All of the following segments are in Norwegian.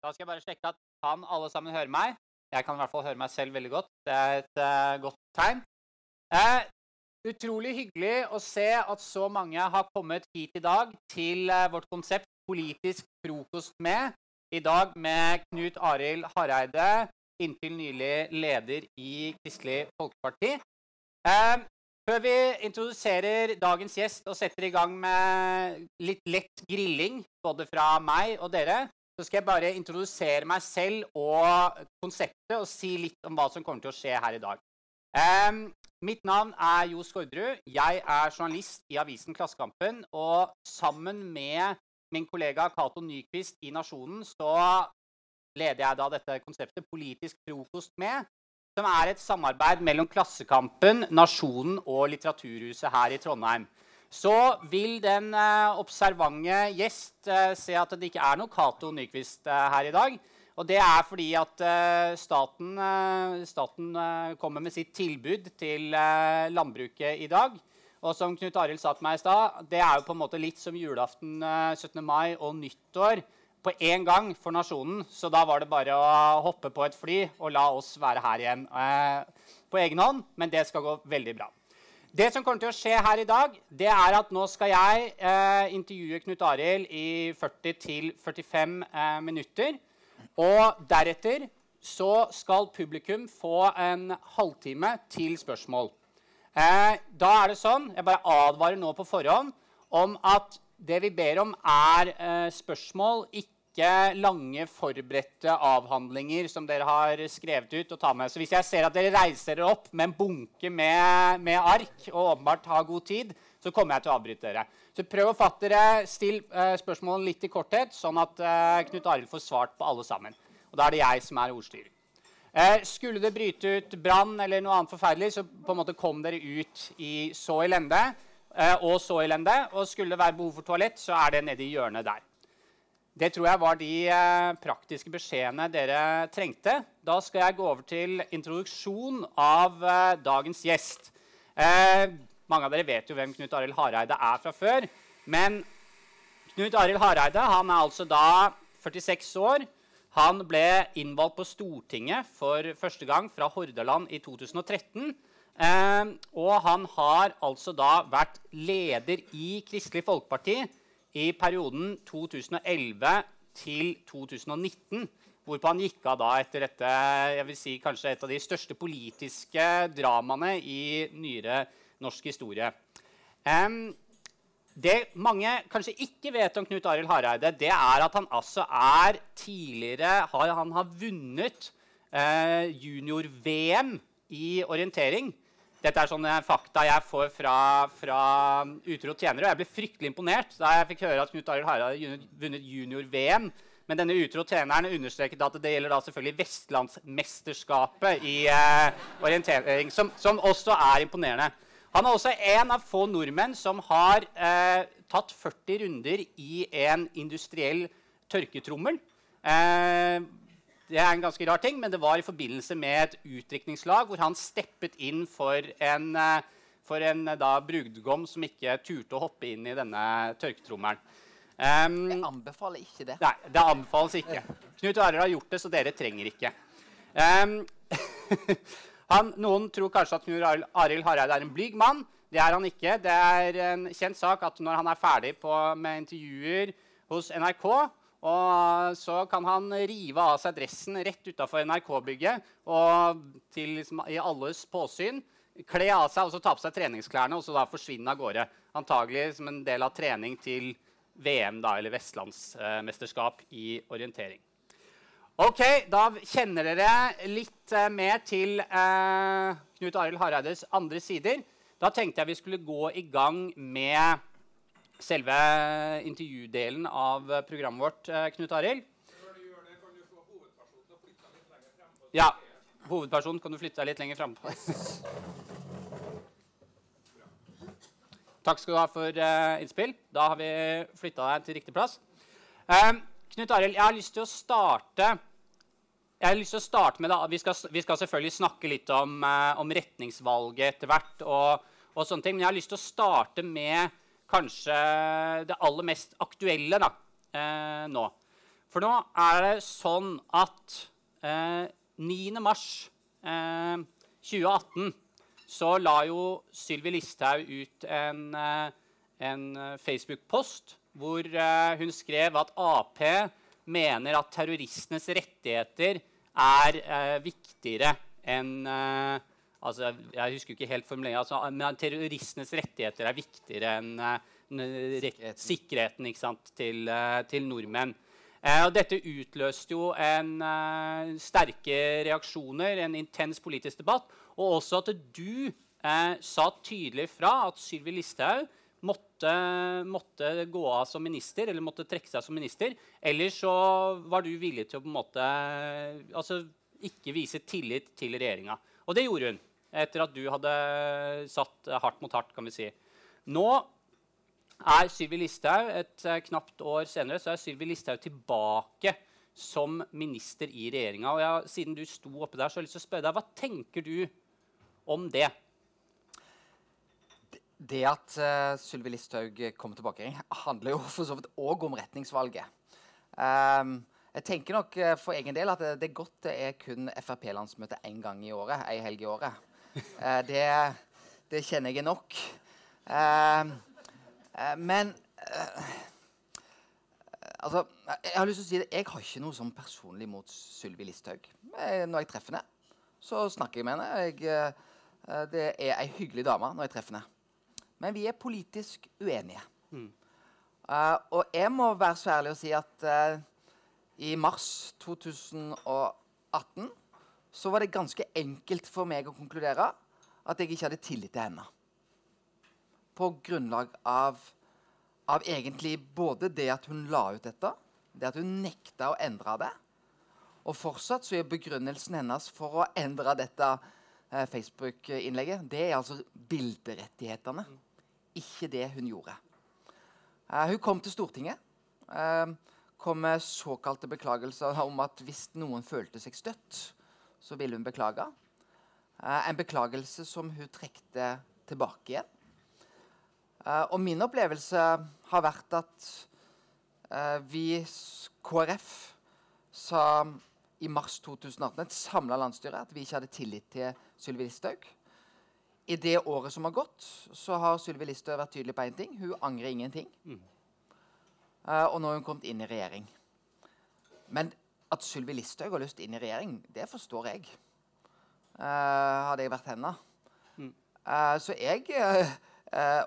Da skal jeg bare sjekke at kan alle sammen høre meg? Jeg kan i hvert fall høre meg selv veldig godt. Det er et uh, godt tegn. Eh, utrolig hyggelig å se at så mange har kommet hit i dag til uh, vårt konsept Politisk frokost med. I dag med Knut Arild Hareide, inntil nylig leder i Kristelig Folkeparti. Før vi introduserer dagens gjest og setter i gang med litt lett grilling, både fra meg og dere, så skal jeg bare introdusere meg selv og konseptet og si litt om hva som kommer til å skje her i dag. Um, mitt navn er Jo Skårderud. Jeg er journalist i avisen Klassekampen. Og sammen med min kollega Cato Nyquist i Nasjonen så leder jeg da dette konseptet Politisk frokost med, som er et samarbeid mellom Klassekampen, Nasjonen og Litteraturhuset her i Trondheim så vil den eh, observante gjest eh, se at det ikke er noe Cato Nyquist eh, her i dag. Og det er fordi at staten, staten kommer med sitt tilbud til landbruket i dag. Og som Knut Arild sa til meg i stad, det er jo på en måte litt som julaften 17. mai og nyttår på én gang for nasjonen. Så da var det bare å hoppe på et fly og la oss være her igjen på egen hånd. Men det skal gå veldig bra. Det som kommer til å skje her i dag, det er at nå skal jeg eh, intervjue Knut Arild i 40-45 eh, minutter. Og deretter så skal publikum få en halvtime til spørsmål. Eh, da er det sånn Jeg bare advarer nå på forhånd om at det vi ber om, er eh, spørsmål, ikke ikke lange, forberedte avhandlinger som dere har skrevet ut. og tar med. Så hvis jeg ser at dere reiser dere opp med en bunke med, med ark og åpenbart har god tid, så kommer jeg til å avbryte dere. Så prøv å fatte dere. Still uh, spørsmålene litt i korthet, sånn at uh, Knut Arild får svart på alle sammen. Og da er det jeg som er ordstyrer. Uh, skulle det bryte ut brann eller noe annet forferdelig, så på en måte kom dere ut i så elende og så elende. Og skulle det være behov for toalett, så er det nede i hjørnet der. Det tror jeg var de eh, praktiske beskjedene dere trengte. Da skal jeg gå over til introduksjon av eh, dagens gjest. Eh, mange av dere vet jo hvem Knut Arild Hareide er fra før. Men Knut Arild Hareide han er altså da 46 år. Han ble innvalgt på Stortinget for første gang fra Hordaland i 2013. Eh, og han har altså da vært leder i Kristelig Folkeparti i perioden 2011 til 2019, hvorpå han gikk av da etter dette jeg vil si kanskje et av de største politiske dramaene i nyere norsk historie. Um, det mange kanskje ikke vet om Knut Arild Hareide, det er at han altså er tidligere har, Han har vunnet eh, junior-VM i orientering. Dette er sånne fakta jeg får fra, fra utro tjenere. Og jeg ble fryktelig imponert da jeg fikk høre at Knut Arild Hareide hadde vunnet junior-VM. Men denne utro tjeneren understreket at det gjelder da selvfølgelig Vestlandsmesterskapet i eh, orientering, som, som, også er imponerende. Han er også en av få nordmenn som har eh, tatt 40 runder i en industriell tørketrommel. Eh, det er en ganske rar ting, men det var i forbindelse med et utdrikningslag hvor han steppet inn for en, eh, for en eh, da, brudgom som ikke turte å hoppe inn i denne tørketrommelen. Um, jeg anbefaler ikke det. Nei, det anbefales ikke. Knut Arild har gjort det, så dere trenger ikke. Um, han, noen tror kanskje at Knut Arild Hareide er en blyg mann. Det er han ikke. Det er en kjent sak at når han er ferdig på, med intervjuer hos NRK, og så kan han rive av seg dressen rett utafor NRK-bygget og til, liksom, i alles påsyn. Kle av seg og så ta på seg treningsklærne og så da forsvinne av gårde. Antagelig som en del av trening til VM da, eller vestlandsmesterskap i orientering. Ok, Da kjenner dere litt eh, mer til eh, Knut Arild Hareides andre sider. Da tenkte jeg vi skulle gå i gang med selve intervjudelen av programmet vårt, eh, Knut Arild. Ja. Hovedpersonen kan du flytte deg litt lenger frampå. Takk skal du ha for uh, innspill. Da har vi flytta deg til riktig plass. Uh, Knut Arild, jeg har lyst til å starte jeg har lyst til å starte med da, Vi skal, vi skal selvfølgelig snakke litt om, uh, om retningsvalget etter hvert. Og, og, sånne ting, Men jeg har lyst til å starte med kanskje det aller mest aktuelle da, eh, nå. For nå er det sånn at eh, 9. mars eh, 2018 så la jo Sylvi Listhaug ut en, eh, en Facebook-post hvor eh, hun skrev at Ap mener at terroristenes rettigheter er eh, viktigere enn eh, altså, Jeg husker ikke helt formuleringen, altså, men terroristenes rettigheter er viktigere enn sikkerheten, sikkerheten sant, til, til, nordmenn. Uh, og dette utløste jo en, sterke reaksjoner, en intens politisk debatt. Og også at du sa tydelig fra at Sylvi Listhaug måtte, måtte, gå av som minister, eller måtte trekke seg som minister. Eller så var du villig til å på en måte altså, ikke vise tillit til regjeringa. Og det gjorde hun, etter at du hadde satt hardt mot hardt, kan vi si. Nå er Sylvi Listhaug et uh, knapt år senere så er Sylvi Listhaug tilbake som minister i regjeringa. Siden du sto oppe der, så har jeg lyst til å spørre deg, hva tenker du om det? Det at uh, Sylvi Listhaug kommer tilbake, handler jo for så vidt òg om retningsvalget. Um, jeg tenker nok uh, for egen del at det, det er godt det er kun Frp-landsmøte én gang i året. Ei helg i året. Uh, det, det, kjenner jeg nok. Uh, men Altså, jeg har lyst til å si det, jeg har ikke noe sånn personlig mot Sylvi Listhaug. Når jeg treffer henne, så snakker jeg med henne. Jeg, det er ei hyggelig dame når jeg treffer henne. Men vi er politisk uenige. Mm. Og jeg må være så ærlig å si at i mars 2018 så var det ganske enkelt for meg å konkludere at jeg ikke hadde tillit til henne. På grunnlag av, av egentlig både det at hun la ut dette, det at hun nekta å endre det, og fortsatt så er begrunnelsen hennes for å endre dette eh, Facebook-innlegget det er altså bilderettighetene. Ikke det hun gjorde. Uh, hun kom til Stortinget. Uh, kom med såkalte beklagelser om at hvis noen følte seg støtt, så ville hun beklage. Uh, en beklagelse som hun trekte tilbake igjen. og min opplevelse har vært at vi, KrF, sa i mars 2018, et samla landsstyre, at vi ikke hadde tillit til Sylvi Listhaug. I det året som har gått, så har Sylvi Listhaug vært tydelig på én ting. Hun angrer ingenting. Mm. Uh, og nå har hun kommet inn i regjering. Men at Sylvi Listhaug har lyst inn i regjering, det forstår jeg. Uh, hadde jeg vært henne. Mm. Uh, så jeg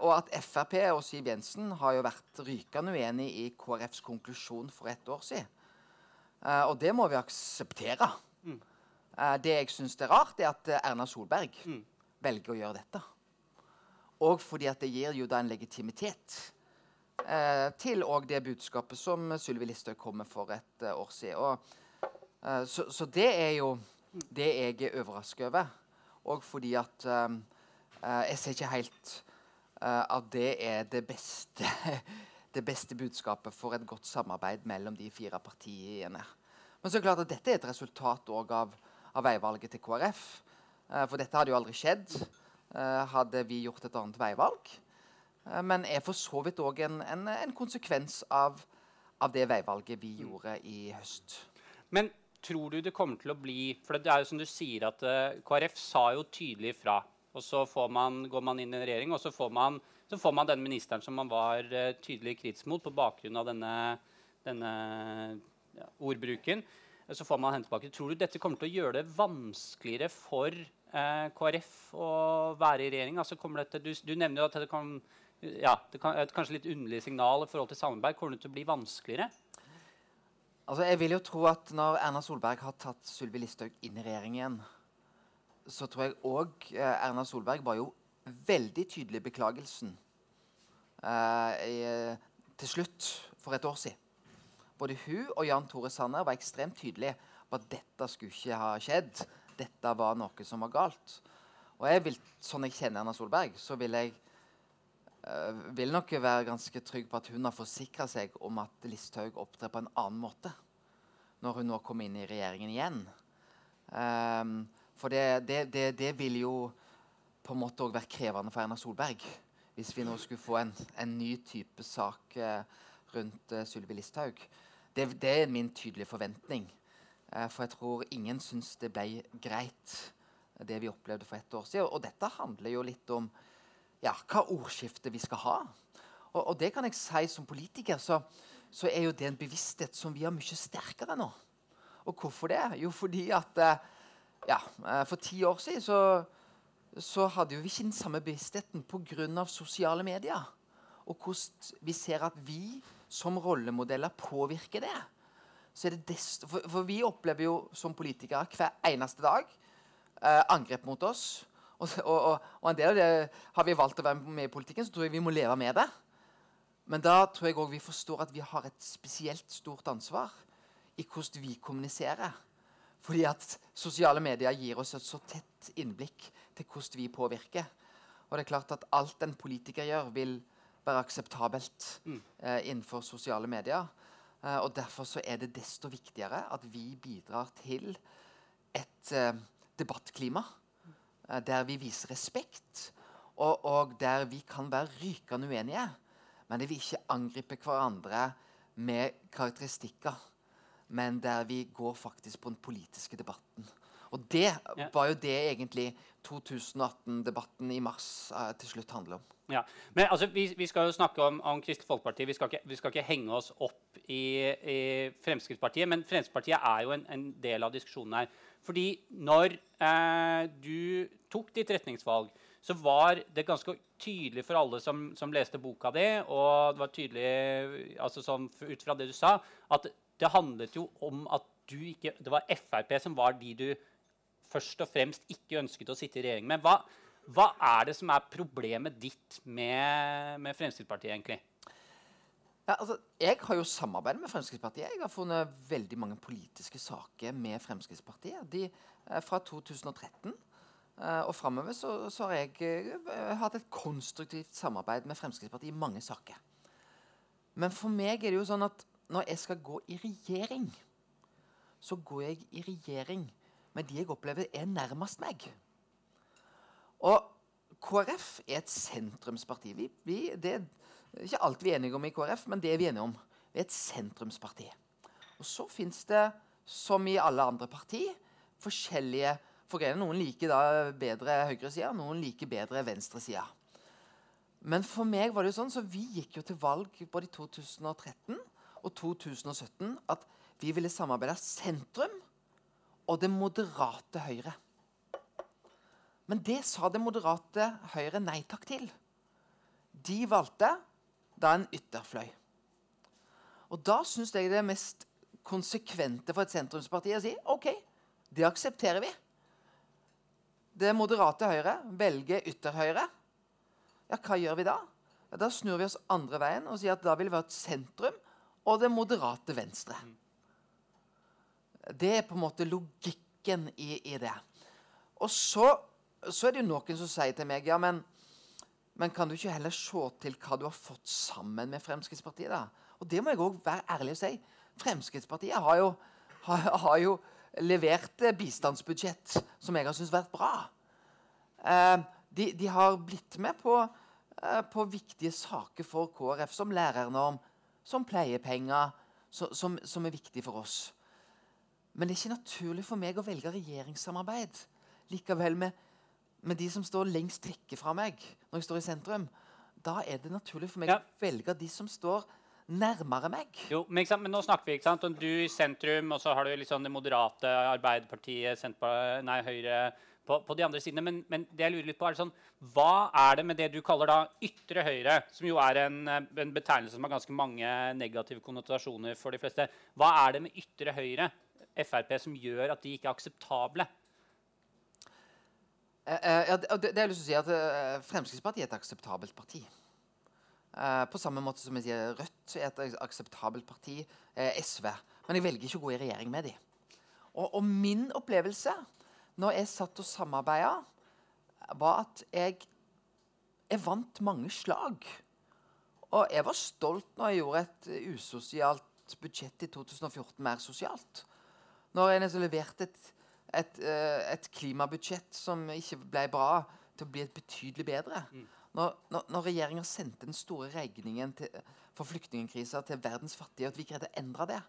Og at Frp og Siv Jensen har jo vært rykende uenig i KrFs konklusjon for ett år siden. og det må vi akseptere. Mm. det jeg syns er rart, er at Erna Solberg mm velger å gjøre dette. Og fordi at det gir jo da en legitimitet eh, til det budskapet som Sylvi Listhaug kom med for et uh, år siden. Og, uh, så, så, det er jo det jeg er overrasket over. Og fordi at Jeg ser ikke helt at det er det beste, det beste budskapet for et godt samarbeid mellom de fire partiene. Men så er det klart at dette er et resultat av, av veivalget til KrF. Eh, for dette hadde jo aldri skjedd eh, hadde vi gjort et annet veivalg. Eh, men er for så vidt òg en, en, en, konsekvens av, av, det veivalget vi gjorde i høst. Men tror du det kommer til å bli For det er jo som du sier at KrF sa jo tydelig fra. Og så man, går man inn i en regjering, og så får man, så får man den ministeren som man var tydelig kritisk mot på bakgrunn av denne, denne ja, ordbruken så får man hente tilbake. Tror du dette kommer til å gjøre det vanskeligere for eh, KrF å være i regjering? Altså dette, du, du, nevner jo at det kan, ja, det kan et kanskje litt underlig signal i forhold til samarbeid. Kommer det til å bli vanskeligere? Altså, jeg vil jo tro at Når Erna Solberg har tatt Sylvi Listhaug inn i regjering igjen, så tror jeg òg eh, Erna Solberg var jo veldig tydelig i beklagelsen eh, i, til slutt for et år siden. Både hun og Jan Tore Sanner var ekstremt tydelige på at dette skulle ikke ha skjedd. Dette var noe som var galt. Og jeg vil, sånn jeg kjenner Erna Solberg, så vil jeg vil nok være ganske trygg på at hun har forsikra seg om at Listhaug opptrer på en annen måte når hun nå kommer inn i regjeringen igjen. Um, for det, det, det, det, vil jo på en måte òg være krevende for Erna Solberg hvis vi nå skulle få en, en ny type sak uh, rundt uh, Sylvi Listhaug. det, det, er min tydelige forventning. Uh, for jeg tror ingen syns det ble greit, det vi opplevde for ett år siden. Og dette handler jo litt om ja, hva ordskifte vi skal ha. Og, og, det kan jeg si som politiker, så, så, er jo det en bevissthet som vi har mye sterkere nå. Og hvorfor det? Jo, fordi at eh, ja, eh, for ti år siden så, så hadde vi ikke den samme bevisstheten pga. sosiale medier. Og hvordan vi ser at vi som rollemodeller påvirker det. Det for, for, vi opplever jo som politikere hver eneste dag eh, angrep mot oss. Og, og, og, en del av det har vi valgt å være med i politikken, så tror jeg vi må leve med det. Men da tror jeg òg vi forstår at vi har et spesielt stort ansvar i hvordan vi kommuniserer. Fordi at sosiale medier gir oss et så tett innblikk til hvordan vi påvirker. Og det er klart at alt en politiker gjør, vil være akseptabelt mm. eh, innenfor sosiale medier. Eh, og Derfor så er det desto viktigere at vi bidrar til et eh, debattklima der vi viser respekt, og, og, der vi kan være rykende uenige, men der vi ikke angriper hverandre med karakteristikker, men der vi går faktisk på den politiske debatten. Og det ja. var jo det egentlig 2018-debatten i mars eh, til slutt handler om. Ja, men altså, vi, vi, skal jo snakke om, om Kristelig Folkeparti. Vi skal, ikke, vi skal, ikke, henge oss opp i, i, Fremskrittspartiet. Men Fremskrittspartiet er jo en, en, del av diskusjonen her. Fordi når eh, du tok ditt retningsvalg, så var det ganske tydelig for alle som, som leste boka di, og det var tydelig altså sånn, ut fra det du sa, at det handlet jo om at du ikke, det var Frp som var de du først og fremst ikke ønsket å sitte i regjering med. Hva, hva er det som er problemet ditt med, med Fremskrittspartiet, egentlig? Ja, altså, jeg har jo samarbeidet med Fremskrittspartiet. Jeg har funnet veldig mange politiske saker med Fremskrittspartiet. De, fra 2013 eh, og framover så, så, har jeg eh, hatt et konstruktivt samarbeid med Fremskrittspartiet i mange saker. Men for meg er det jo sånn at når jeg skal gå i regjering, så går jeg i regjering med de jeg opplever er nærmest meg. Og KrF er et sentrumsparti. Vi, vi, det er ikke alt vi er enige om i KrF, men det er vi enige om. Vi er et sentrumsparti. Og så fins det, som i alle andre parti, forskjellige forgreninger. Noen liker da bedre høyresida, noen liker bedre venstresida. Men for meg var det jo sånn, så vi gikk jo til valg både i 2013 og 2017 at vi ville samarbeide sentrum og det moderate Høyre. Men det sa det moderate Høyre nei takk til. De valgte da en ytterfløy. Og da syns jeg det er mest konsekvente for et sentrumsparti å si OK, det aksepterer vi. Det moderate Høyre velger ytterhøyre. Ja, hva gjør vi da? Ja, da snur vi oss andre veien og sier at da vil vi ha et sentrum og det moderate venstre. Det er på en måte logikken i, i det. Og så, så, er det jo noen som sier til meg ja, men, men kan du ikke heller se til hva du har fått sammen med Fremskrittspartiet? da? Og det må jeg òg være ærlig og si. Fremskrittspartiet har jo, har, har jo levert bistandsbudsjett som jeg har syntes vært bra. Eh, de, de, har blitt med på, eh, på, viktige saker for KrF, som lærernorm, som pleiepenger, så, som, som er viktig for oss. Men det er ikke naturlig for meg å velge regjeringssamarbeid likevel med, med de som står lengst vekke fra meg når jeg står i sentrum. Da er det naturlig for meg ja. å velge de som står nærmere meg. Jo, men, men, nå snakker vi ikke sant, om du i sentrum, og så har du liksom det moderate Arbeiderpartiet, nei, Høyre på, på, de andre sidene. Men, men, det jeg lurer litt på er sånn, hva er det med det du kaller da ytre høyre, som jo er en, en betegnelse som har ganske mange negative konnotasjoner for de fleste. Hva er det med ytre høyre Frp som gjør at de ikke er akseptable? Eh, eh, ja, det, har jeg lyst til å si at uh, Fremskrittspartiet er et akseptabelt parti. På samme måte som jeg sier Rødt er et akseptabelt parti. SV. Men jeg velger ikke å gå i regjering med dem. Og, og, min opplevelse når jeg satt og samarbeida, var at jeg, jeg vant mange slag. Og jeg var stolt når jeg gjorde et usosialt budsjett i 2014 mer sosialt. Når en har levert et, et, eh, et, klimabudsjett som ikke ble bra, til å bli et betydelig bedre. Mm. Når, når, når regjeringa sendte den store regningen til, for flyktningkrisa til verdens fattige, og at vi greide å endre det,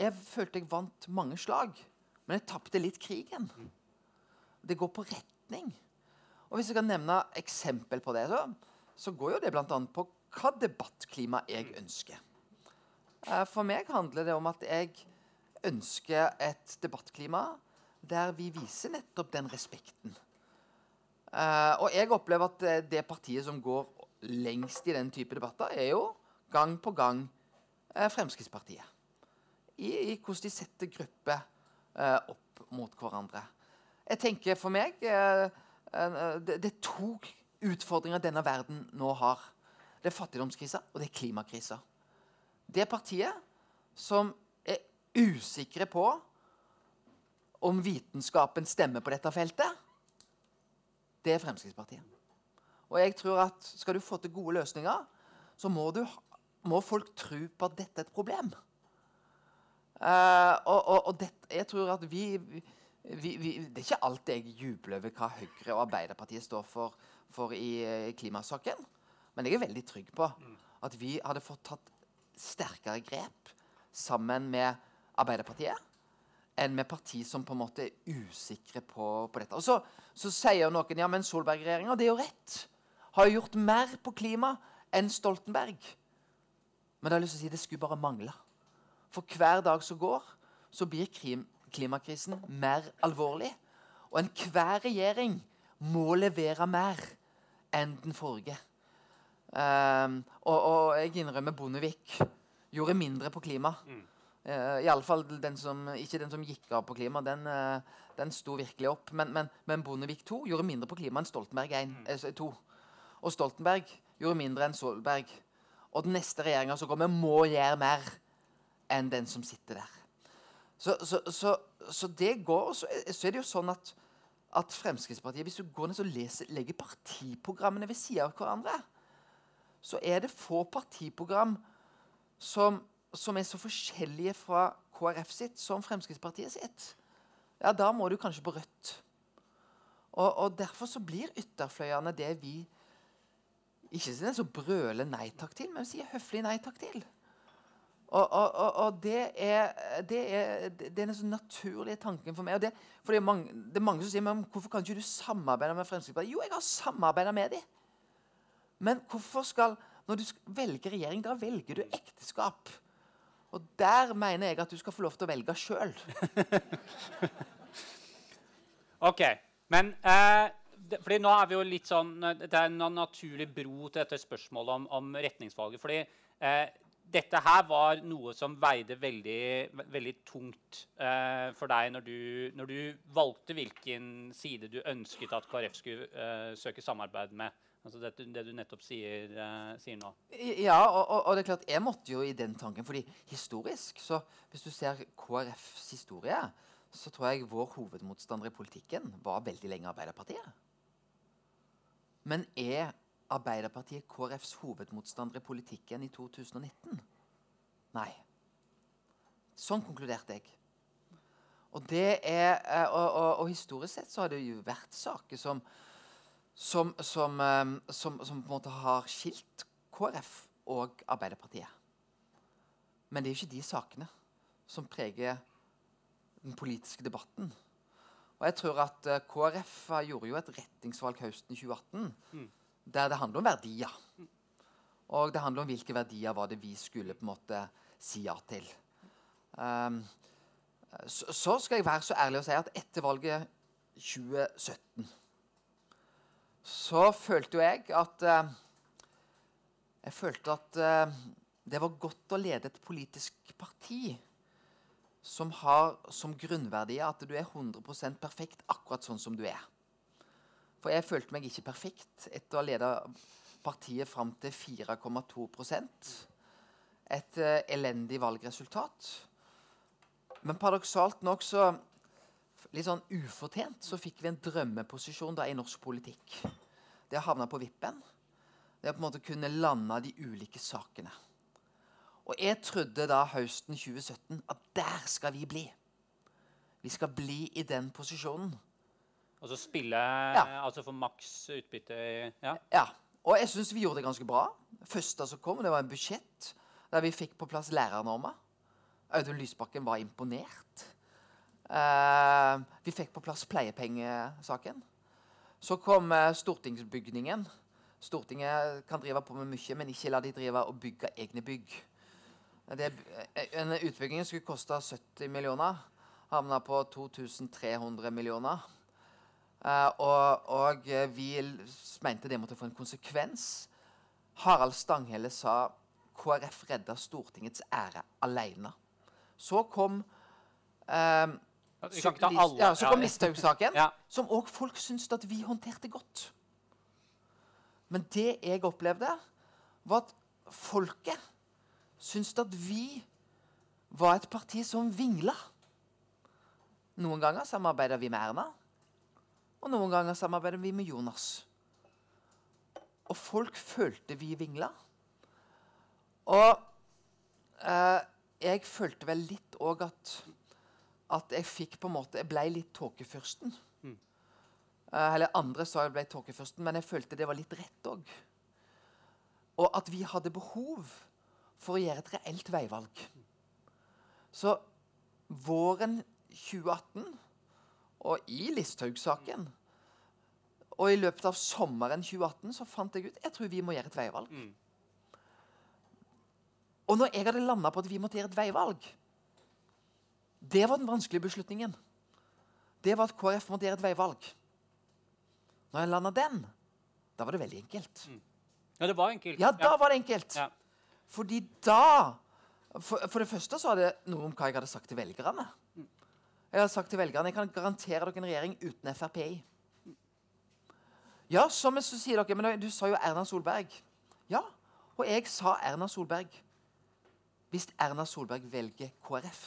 Jeg følte jeg vant mange slag, men jeg tapte litt krigen. Det går på retning. Og Hvis jeg kan nevne eksempel på det, så, så går jo det bl.a. på hva debattklima jeg ønsker. Eh, For meg handler det om at jeg ønsker et debattklima der vi viser nettopp den respekten. Uh, og jeg opplever at eh, det partiet som går lengst i den type debatter, er jo gang på gang uh, Fremskrittspartiet. I, I hvordan de setter grupper uh, opp mot hverandre. Jeg tenker for meg det, det er to utfordringer denne verden nå har. Det er fattigdomskrisa, og det er klimakrisa. Det partiet som usikre på om vitenskapen stemmer på dette feltet, det er Fremskrittspartiet. Og jeg tror at skal du få til gode løsninger, så må, du, må folk tro på at dette er et problem. Uh, og og, og det, jeg tror at vi, vi, vi Det er ikke alltid jeg jubler over hva Høyre og Arbeiderpartiet står for, for i, i klimasaken. Men jeg er veldig trygg på at vi hadde fått tatt sterkere grep sammen med Arbeiderpartiet enn med partier som på en måte er usikre på, på dette. Og så, så sier noen ja, men Solberg-regjeringa, det er jo rett, har jo gjort mer på klima enn Stoltenberg. Men da har jeg lyst til å si, det skulle bare mangle. For hver dag som går, så blir krim, klimakrisen mer alvorlig. Og enhver regjering må levere mer enn den forrige. Um, og, og jeg innrømmer Bondevik gjorde mindre på klima. Uh, Iallfall den som, ikke den som gikk av på klima. Den, uh, den sto virkelig opp. Men, men, men Bondevik 2 gjorde mindre på klima enn Stoltenberg 1, eh, 2. Og Stoltenberg gjorde mindre enn Solberg. Og den neste regjeringa som kommer, må gjøre mer enn den som sitter der. Så, så, så, så det går så, så er det jo sånn at, at Fremskrittspartiet Hvis du går ned og leser, legger partiprogrammene ved siden av hverandre, så er det få partiprogram som, som er så forskjellige fra KrF sitt som Fremskrittspartiet sitt. Ja, da må du kanskje på Rødt. Og, og derfor så blir ytterfløyene det vi ikke sier så brøler nei takk til, men sier høflig nei takk til. Og, og, og, det er, det er, det er den sånn naturlige tanken for meg. Og det, for det er, mange, det er mange som sier men hvorfor kan ikke du samarbeide med Fremskrittspartiet? Jo, jeg har samarbeida med dem. Men hvorfor skal Når du velger regjering, da velger du ekteskap. Og der mener jeg at du skal få lov til å velge sjøl. OK. Men eh, fordi nå er vi jo litt sånn Det er en naturlig bro til dette spørsmålet om, om retningsvalget. Fordi eh, dette her var noe som veide veldig, veldig tungt eh, for deg når du, når du valgte hvilken side du ønsket at KrF skulle eh, søke samarbeid med. Altså det, det du nettopp sier, eh, sier nå. Ja, og, og, og det er klart, jeg måtte jo i den tanken. fordi historisk, så hvis du ser KrFs historie, så tror jeg vår hovedmotstander i politikken var veldig lenge Arbeiderpartiet. Men er Arbeiderpartiet KrFs hovedmotstander i politikken i 2019? Nei. Sånn konkluderte jeg. Og det er, eh, og, og, og historisk sett så har det jo vært saker som som, som, eh, som, som på en måte har skilt KrF og Arbeiderpartiet. Men det er jo ikke de sakene som preger den politiske debatten. Og jeg tror at eh, KrF gjorde jo et retningsvalg høsten 2018 der det handler om verdier. Og det handler om hvilke verdier var det vi skulle på en måte si ja til. Um, så, så skal jeg være så ærlig å si at etter valget 2017 så følte jo jeg at eh, Jeg følte at eh, det var godt å lede et politisk parti som har som grunnverdi at du er 100% perfekt akkurat sånn som du er. For jeg følte meg ikke perfekt etter å ha leda partiet fram til 4,2% Et eh, elendig valgresultat. Men paradoksalt nok så litt sånn ufortjent så fikk vi en drømmeposisjon da i norsk politikk. Det å havne på vippen. Det å på en måte kunne lande de ulike sakene. Og jeg trodde da høsten 2017 at der skal vi bli. Vi skal bli i den posisjonen. Altså spille spille altså få maks utbytte Ja. Ja, Og jeg syns vi gjorde det ganske bra. første som kom, det var en budsjett der vi fikk på plass lærernorma. Audun Lysbakken var imponert. Eh, vi fikk på plass pleiepengesaken. Så kom eh, stortingsbygningen. Stortinget kan drive på med mye, men ikke la de drive og bygge egne bygg. Det, eh, en utbygging skulle koste 70 millioner. Havna på 2300 millioner. Og, og vi mente det måtte få en konsekvens. Harald Stanghelle sa KrF redda Stortingets ære alene. Så kom eh, Vi kan ikke ta alle. Ja, så kom Listhaug-saken, Ja. som òg folk syntes at vi håndterte godt. Men det jeg opplevde, var at folket syntes at vi var et parti som vingla. Noen ganger samarbeider vi med Erna, og noen ganger samarbeider vi med Jonas. Og folk følte vi vingla. Og eh, jeg følte vel litt òg at at jeg fikk på en måte Jeg ble litt tåkefyrsten. Mm. eller andre sa jeg ble tåkefyrsten, men jeg følte det var litt rett òg. Og at vi hadde behov for å gjøre et reelt veivalg. Så våren 2018, og i Listhaug-saken Og i løpet av sommeren 2018 så fant jeg ut jeg tror vi må gjøre et veivalg. Mm. Og når jeg hadde landa på at vi måtte gjøre et veivalg Det var den vanskelige beslutningen. Det var at KrF måtte gjøre et veivalg. Når jeg landa den, da var det veldig enkelt. Ja, det var enkelt. Ja, da var det enkelt. Ja. Fordi da for, for det første så var det noe om hva jeg hadde sagt til velgerne. Jeg hadde sagt til velgerne jeg kan garantere dere en regjering uten Frp i. Ja, som så sier dere Men du sa jo Erna Solberg. Ja, og jeg sa Erna Solberg. Hvis Erna Solberg velger KrF.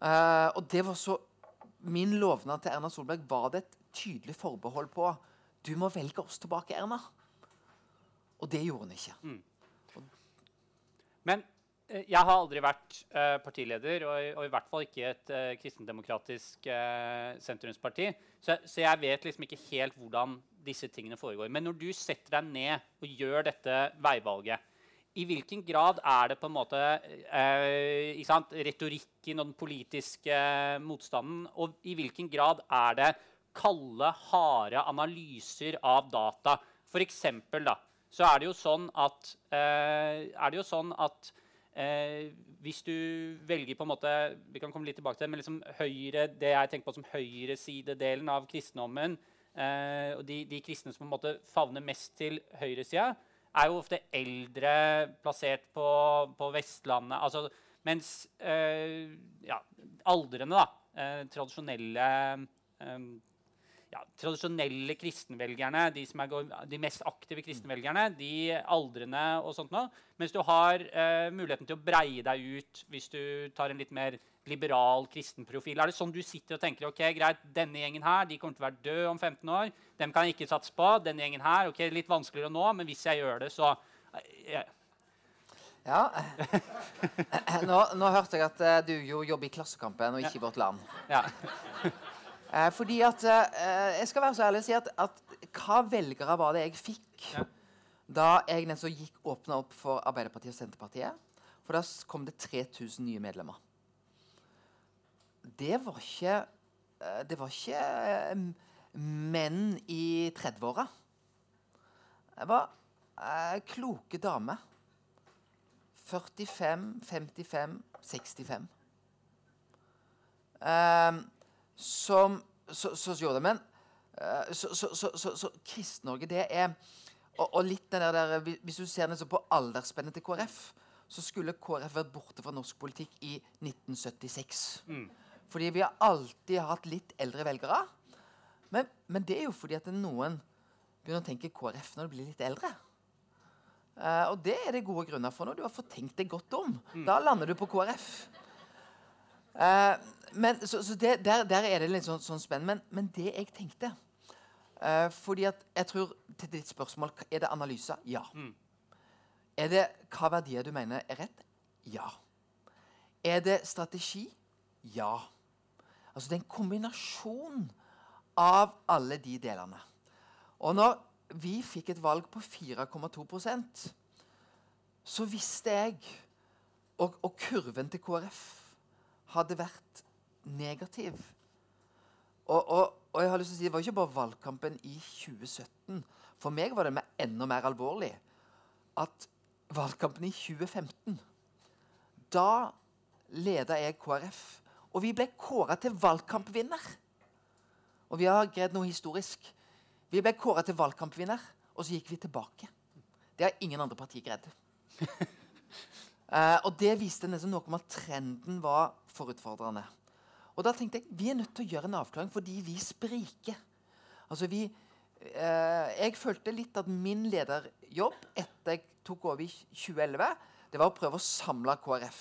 Eh, og det var så Min lovnad til Erna Solberg var det et tydelig forbehold på Du må velge oss tilbake, Erna. Og det gjorde hun ikke. Men eh, jeg har aldri vært uh, partileder, og, og i hvert fall ikke et uh, kristendemokratisk uh, sentrumsparti. Så, så jeg vet liksom ikke helt hvordan disse tingene foregår. Men når du setter deg ned og gjør dette veivalget, i hvilken grad er det på en måte eh, sant, retorikken og den politiske motstanden, og i hvilken grad er det kalde, harde analyser av data? For eksempel, da, så er det jo sånn at, eh, jo sånn at eh, hvis du velger på en måte Vi kan komme litt tilbake til det, men liksom høyre, det jeg tenker på som høyresidedelen av kristendommen, eh, og de, de kristne som på en måte favner mest til høyresida, er jo ofte eldre, plassert på, på Vestlandet. Altså, mens øh, ja, aldrende, da, øh, tradisjonelle øh, ja, tradisjonelle kristenvelgerne, de, som er, de mest aktive kristenvelgerne, de aldrende og sånt noe. Mens du har muligheten til å breie deg ut hvis du tar en litt mer liberal kristen profil. Er det sånn du sitter og tenker ok, greit, denne gjengen her, de kommer til å være døde om 15 år. Dem kan jeg ikke satse på. Denne gjengen her, ok, litt vanskeligere nå, men hvis jeg gjør det, så eh, Ja. Nå, nå hørte jeg at eh, du jo jobber i Klassekampen og ikke i Vårt Land. ja. Eh, fordi at Jeg skal være så ærlig og si at, at hva velgere var det jeg fikk Ja. da jeg nettopp gikk åpna opp for Arbeiderpartiet og Senterpartiet? For da kom det 3000 nye medlemmer. Det var ikke eh, Det var ikke eh, menn i 30-åra. Det var eh, kloke damer. 45, 55, 65. Ehm, som så, gjorde det. Men så, Kristen-Norge, det er og, og litt den der, hvis- du ser på aldersspennet til KrF, så skulle KrF vært borte fra norsk politikk i 1976. Fordi vi har alltid hatt litt eldre velgere. Men, men det er jo fordi at noen begynner å tenke KrF når de blir litt eldre. Uh, og det er det gode grunner for når du har fått tenkt deg godt om. Da lander du på KrF. Uh, men, så så det, der, der er det litt sånn, sånn spenn. Men, men det jeg tenkte uh, Fordi at jeg tror til ditt spørsmål Er det analyser? Ja. Er det hva verdier du mener er rett? Ja. Er det strategi? Ja. Altså det er en kombinasjon av alle de delene. Og når vi fikk et valg på 4,2% så visste jeg og, og kurven til KrF hadde vært negativ. Og, og, og, jeg har lyst til å si, Det var ikke bare valgkampen i 2017. For meg var det med enda mer alvorlig at valgkampen i 2015 Da leda jeg KrF, og vi ble kåra til valgkampvinner. Og vi har greid noe historisk. Vi ble kåra til valgkampvinner, og så gikk vi tilbake. Det har ingen andre partier greid. uh, og det viste nesten noe om at trenden var for utfordrende. Og da tenkte jeg vi er nødt til å gjøre en avklaring fordi vi spriker. Altså vi, eh, jeg følte litt at min lederjobb etter jeg tok over i 2011, det var å prøve å samle KrF.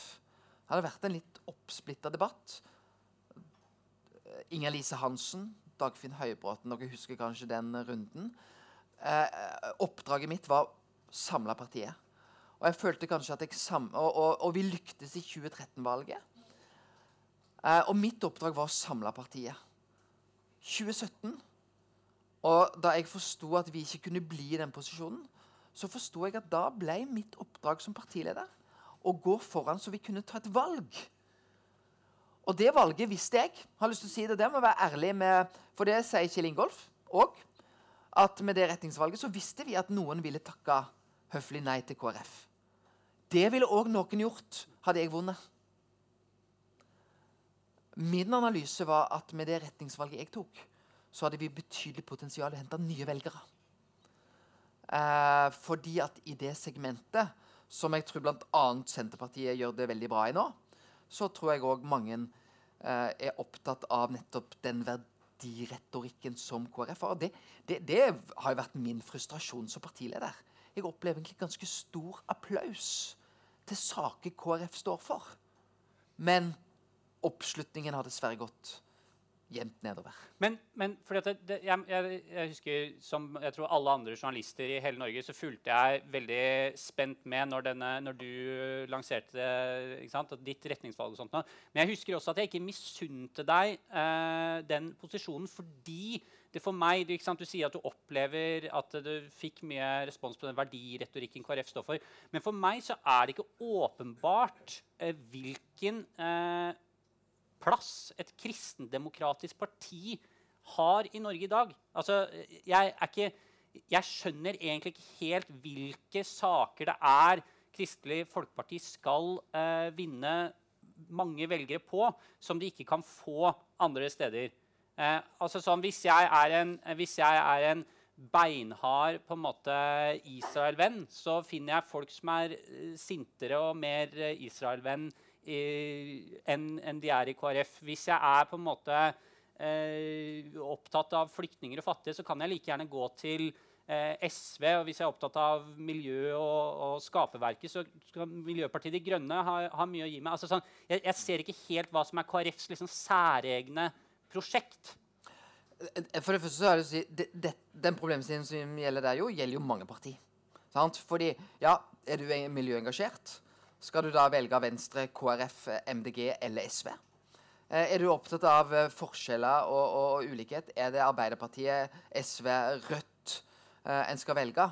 Det hadde vært en litt oppsplitta debatt. Inger-Lise Hansen, Dagfinn Høybråten, dere husker kanskje den runden. Eh, oppdraget mitt var samle partiet. Og jeg følte kanskje at jeg sam og, og, og vi lyktes i 2013-valget. Eh, og mitt oppdrag var å samle partiet. 2017, og da jeg forsto at vi ikke kunne bli i den posisjonen, så forsto jeg at da ble mitt oppdrag som partileder å gå foran så vi kunne ta et valg. Og det valget visste jeg. har lyst til å si det, det må være ærlig med, For det sier Kjell Ingolf òg. At med det retningsvalget så visste vi at noen ville takke høflig nei til KrF. Det ville òg noen gjort, hadde jeg vunnet. Min analyse var at med det retningsvalget jeg tok, så hadde vi betydelig potensial å hente nye velgere. Eh, fordi at i det segmentet, som jeg tror bl.a. Senterpartiet gjør det veldig bra i nå, så tror jeg òg mange er opptatt av nettopp den verdiretorikken som KrF har. Det, det, det har jo vært min frustrasjon som partileder. Jeg opplever egentlig ganske stor applaus til saker KrF står for. Men oppslutningen har dessverre gått jevnt nedover. Men, men det, det, jeg, jeg, jeg, husker, som jeg tror alle andre journalister i hele Norge, så fulgte jeg veldig spent med når, denne, når du lanserte sant, ditt retningsvalg. og sånt. Men jeg husker også at jeg ikke misunte deg eh, den posisjonen fordi det for meg, du, du, sier at du opplever at du fikk mye respons på den verdiretorikken KrF står for. Men for meg så er det ikke åpenbart eh, hvilken eh, plass et kristendemokratisk parti har i Norge i dag. Altså, jeg, ikke, jeg, skjønner egentlig ikke helt hvilke saker det er Kristelig Folkeparti skal eh, vinne mange velgere på, som de ikke kan få andre steder. Eh, altså sånn, hvis jeg er en, jeg er en beinhard på en måte Israel-venn, så finner jeg folk som er uh, sintere og mer Israel-venn enn en de er i KrF. Hvis jeg er på en måte eh, opptatt av flyktninger og fattige, så kan jeg like gjerne gå til eh, SV. Og hvis jeg er opptatt av miljø og, og skaperverket, så skal Miljøpartiet De Grønne ha, ha mye å gi meg. Altså, sånn, jeg, jeg, ser ikke helt hva som er KrFs liksom, særegne prosjekt. For det første så er det å si, det, det, Den problemstillingen som gjelder der, jo, gjelder jo mange partier. Sant? Fordi, ja, Er du miljøengasjert? Skal du da velge Venstre, KrF, MDG eller SV. Eh, er du opptatt av eh, forskjeller og, og, og, ulikhet, er det Arbeiderpartiet, SV, Rødt eh, en skal velge.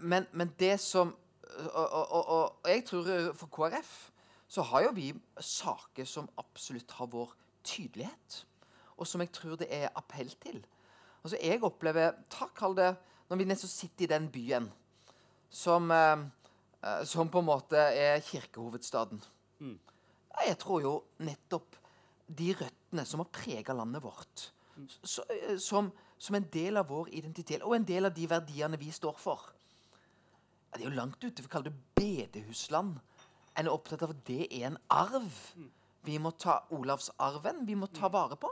Men, men, det som og, og, jeg tror for KrF så har jo vi saker som absolutt har vår tydelighet. Og som jeg tror det er appell til. Altså Jeg opplever ta, kall det, Når vi nesten sitter i den byen som Eh, som på en måte er kirkehovedstaden. Mm. Jeg tror jo nettopp de røttene som har prega landet vårt, mm. så, eh, som, som, en del av vår identitet, og en del av de verdiene vi står for Det er jo langt ute for å kalle det bedehusland. En er opptatt av at det er en arv. Mm. Vi må ta Olavsarven vi må ta mm. vare på.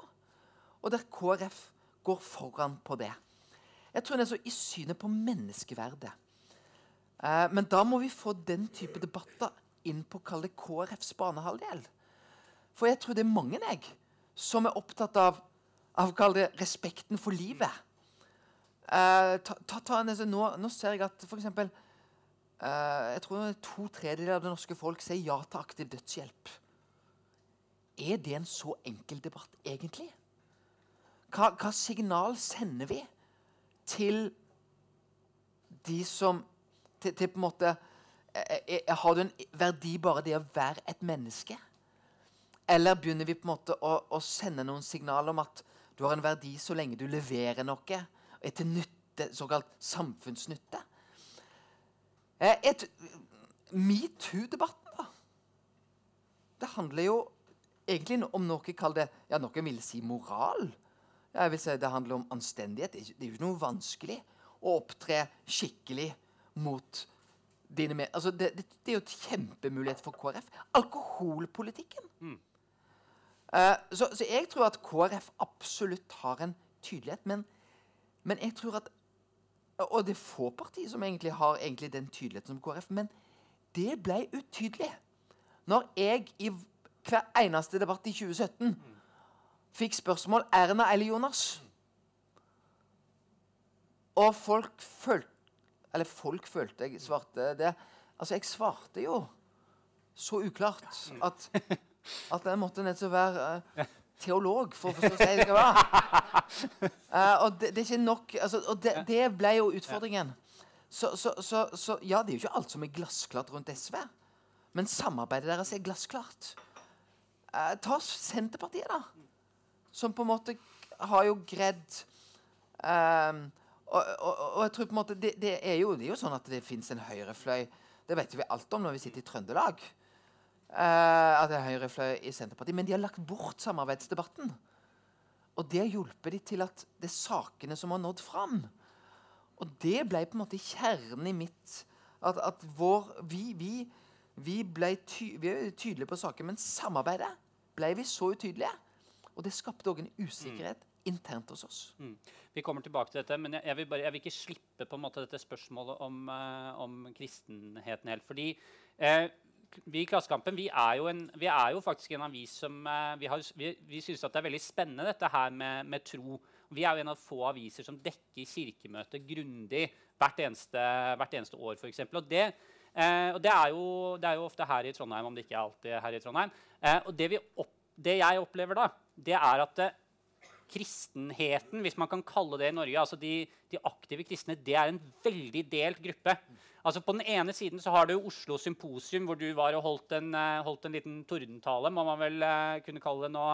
Og der KrF går foran på det. Jeg tror det er så i synet på menneskeverdet Eh, men da må vi få den type debatter inn på kall det KrFs banehalvdel. For jeg tror det er mange jeg, som er opptatt av, av det respekten for livet. Eh, ta, ta, ta, nå, nå, ser jeg at f.eks. Eh, jeg tror to tredjedeler av det norske folk sier ja til aktiv dødshjelp. Er det en så enkel debatt, egentlig? Hva, hva signal sender vi til de som til, til, på en måte eh, eh, Har du en verdi bare det å være et menneske? Eller begynner vi på en måte å, å sende noen signaler om at du har en verdi så lenge du leverer noe, og er til nytte, såkalt samfunnsnytte? Eh, et, Metoo-debatten, da. Det handler jo egentlig om noe kall det, ja, noen vil si moral. Jeg vil si Det handler om anstendighet. Det er jo ikke noe vanskelig å opptre skikkelig mot dine med... Altså, det, det, det er jo et kjempemulighet for KrF. Alkoholpolitikken. Eh, så, så jeg tror at KrF absolutt har en tydelighet, men, men jeg tror at Og det er få partier som egentlig har egentlig den tydeligheten som KrF, men det ble utydelig når jeg i hver eneste debatt i 2017 fikk spørsmål Erna eller Jonas. Og folk følte Eller folk følte jeg svarte det. Altså, jeg svarte jo så uklart at, at jeg måtte å være uh, teolog for å forstå hva jeg være. Eh, og det, det er ikke nok altså, Og det, det ble jo utfordringen. Så, så, så, så ja, det er jo ikke alt som er glassklart rundt SV. Men samarbeidet deres er glassklart. Eh, ta Senterpartiet, da. Som på en måte har jo greid ehm, og, og, og jeg tror på en måte det, det, er jo, det er jo sånn at det fins en høyrefløy. Det vet vi alt om når vi sitter i Trøndelag. Eh, at det er høyrefløy i Senterpartiet. Men de har lagt bort samarbeidsdebatten. Og det har hjulpet de til at det er sakene som har nådd fram. Og det ble på en måte kjernen i mitt At, at vår Vi, vi, vi ble ty, vi tydelige på saken, men samarbeidet ble vi så utydelige. Og det skapte òg en usikkerhet internt hos oss. Mm. Vi kommer tilbake til dette, men jeg, jeg, vil, bare, jeg vil ikke slippe på en måte dette spørsmålet om, uh, om kristenheten helt. Fordi uh, vi i Klassekampen vi er, en, vi er jo faktisk en avis som eh, Vi, har, vi, vi syns det er veldig spennende dette her med, med tro. Vi er jo en av få aviser som dekker kirkemøtet grundig hvert eneste, hvert eneste år, f.eks. Og, det, eh, og det, er jo, det er jo ofte her i Trondheim, om det ikke er alltid her i Trondheim. Eh, og det, opp, det jeg opplever da, det er at kristenheten, hvis man kan kalle det i Norge, altså de, de, aktive kristne, det er en veldig delt gruppe. Altså På den ene siden så har du Oslo Symposium, hvor du var og holdt en, uh, holdt en liten tordentale, må man vel uh, kunne kalle det nå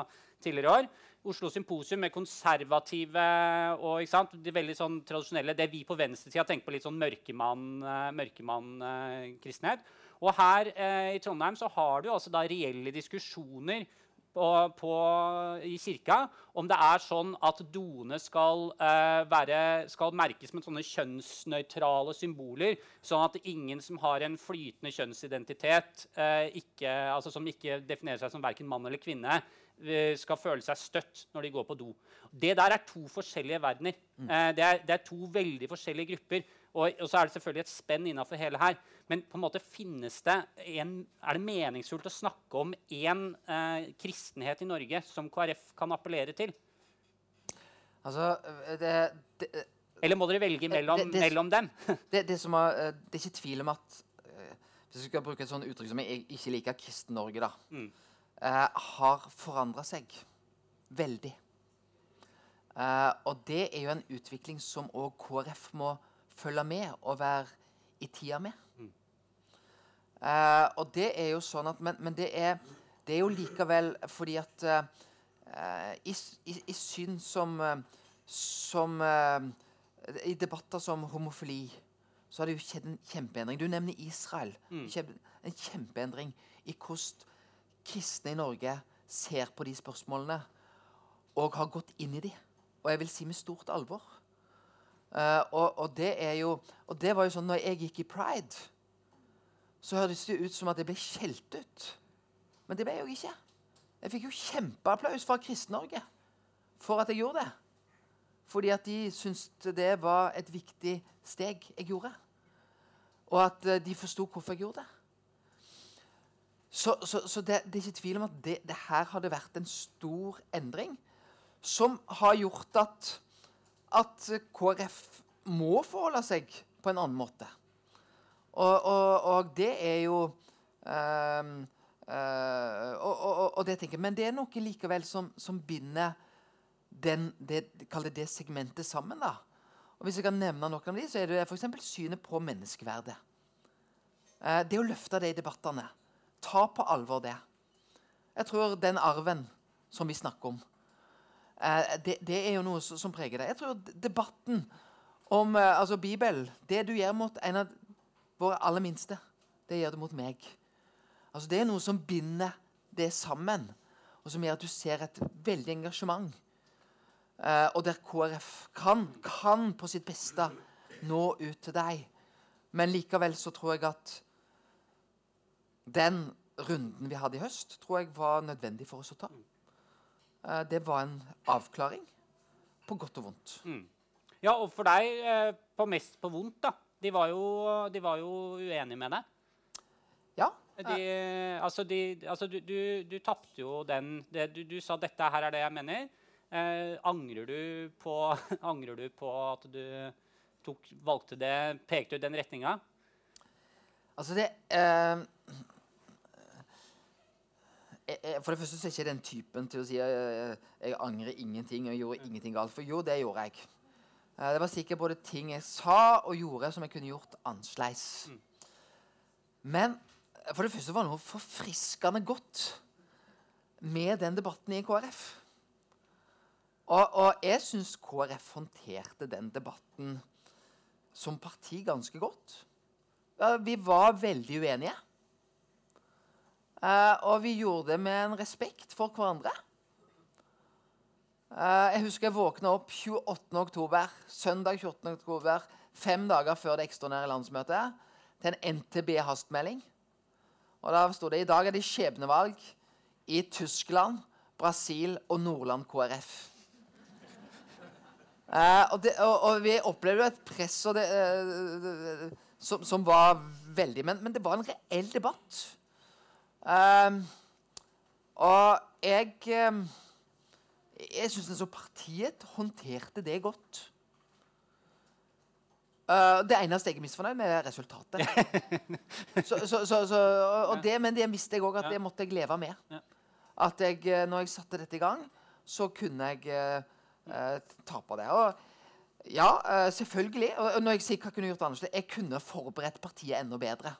tidligere år. Oslo Symposium med konservative og sant, de veldig sånn tradisjonelle Det vi på venstresida tenker på litt sånn mørkemann-kristenhet. Mørkemann, og her i Trondheim så har du altså da reelle diskusjoner på, på, i kirka om det er sånn at doene skal, uh, være, skal merkes med sånne kjønnsnøytrale symboler, sånn at ingen som har en flytende kjønnsidentitet, uh, ikke, altså som ikke definerer seg som verken mann eller kvinne, uh, skal føle seg støtt når de går på do. Det der er to forskjellige verdener. Det er, det, er, to veldig forskjellige grupper. Og, og, så er det selvfølgelig et spenn innafor hele her. Men på en måte finnes det en, er det meningsfullt å snakke om én eh, kristenhet i Norge som KrF kan appellere til? Altså, det, det, Eller må dere velge mellom, det, mellom dem? det, er, det, er ikke tvil om at Hvis vi skal bruke et sånt uttrykk som jeg ikke liker, Kristen-Norge, da, mm. eh, har forandra seg veldig. Eh, og det er jo en utvikling som òg KrF må følge med og være i tida med. Uh, og det er jo sånn at Men, men det, er, det, er, jo likevel fordi at uh, i, i, i, syn som, som uh, I debatter som homofili så har det jo skjedd en kjempeendring. Du nevner Israel. Mm. En kjempeendring i hvordan kristne i Norge ser på de spørsmålene og har gått inn i de. Og jeg vil si med stort alvor. Uh, og, og, det er jo Og det var jo sånn når jeg gikk i pride, så hørtes det ut som at jeg ble skjelt ut. Men det ble jeg jo ikke. Jeg fikk jo kjempeapplaus fra Kristen-Norge for at jeg gjorde det. Fordi at de syntes det var et viktig steg jeg gjorde. Og at uh, de forsto hvorfor jeg gjorde det. Så, så, så det, det, er ikke tvil om at det, det her hadde vært en stor endring som har gjort at at KrF må forholde seg på en annen måte. Og, og, og det er jo um, uh, og, og, det tenker jeg, Men det er noe likevel som, som binder den, det, det, det segmentet sammen. da. Og Hvis jeg kan nevne noen av de, så er det f.eks. synet på menneskeverdet. Eh, det å løfte det i debattene. Ta på alvor det. Jeg tror den arven som vi snakker om, eh, det, det, er jo noe som, preger det. Jeg tror debatten om altså Bibelen Det du gjør mot en av våre aller minste, det gjør det mot meg. Altså Det er noe som binder det sammen, og som gjør at du ser et veldig engasjement. Eh, og der KrF kan, kan på sitt beste nå ut til deg. Men likevel så tror jeg at den runden vi hadde i høst, tror jeg var nødvendig for oss å ta. Eh, det var en avklaring på godt og vondt. Mm. Ja, og for deg eh, på mest på vondt, da. De var jo, de var jo uenige med deg. Ja. De, altså, de, altså, du, du, du tapte jo den det, du, du, sa 'dette her er det jeg mener'. Eh, angrer, du på, angrer du på at du tok, valgte det, pekte ut den retninga? Altså, det eh, For det første så er ikke den typen til å si jeg, jeg angrer ingenting og gjorde ingenting galt. For jo, det gjorde jeg. Eh, det var sikkert både ting jeg sa og gjorde som jeg kunne gjort annerledes. Mm. Men for det første var det noe forfriskende godt med den debatten i KrF. Og, og jeg syns KrF håndterte den debatten som parti ganske godt. Vi var veldig uenige. Uh, og vi gjorde det med en respekt for hverandre. Uh, jeg husker jeg våkna opp 28. oktober, søndag 28. oktober, fem dager før det ekstraordinære landsmøtet, til en NTB-hastmelding. Og Da sto det i dag er det skjebnevalg i Tyskland, Brasil og Nordland KrF. Uh, og, det, og, og, vi opplevde jo et press det, uh, som, som, var veldig men, men, det var en reell debatt. Uh, og jeg Jeg syns altså partiet håndterte det godt. Uh, det eneste jeg er misfornøyd med, er resultatet. så, så, så, og det, men det visste jeg òg at det måtte jeg leve med. At jeg, eh, når jeg satte dette i gang, så kunne jeg uh, tape det. Og ja, uh, selvfølgelig. Og når jeg sier hva jeg kunne gjort annerledes, jeg kunne forberedt partiet enda bedre.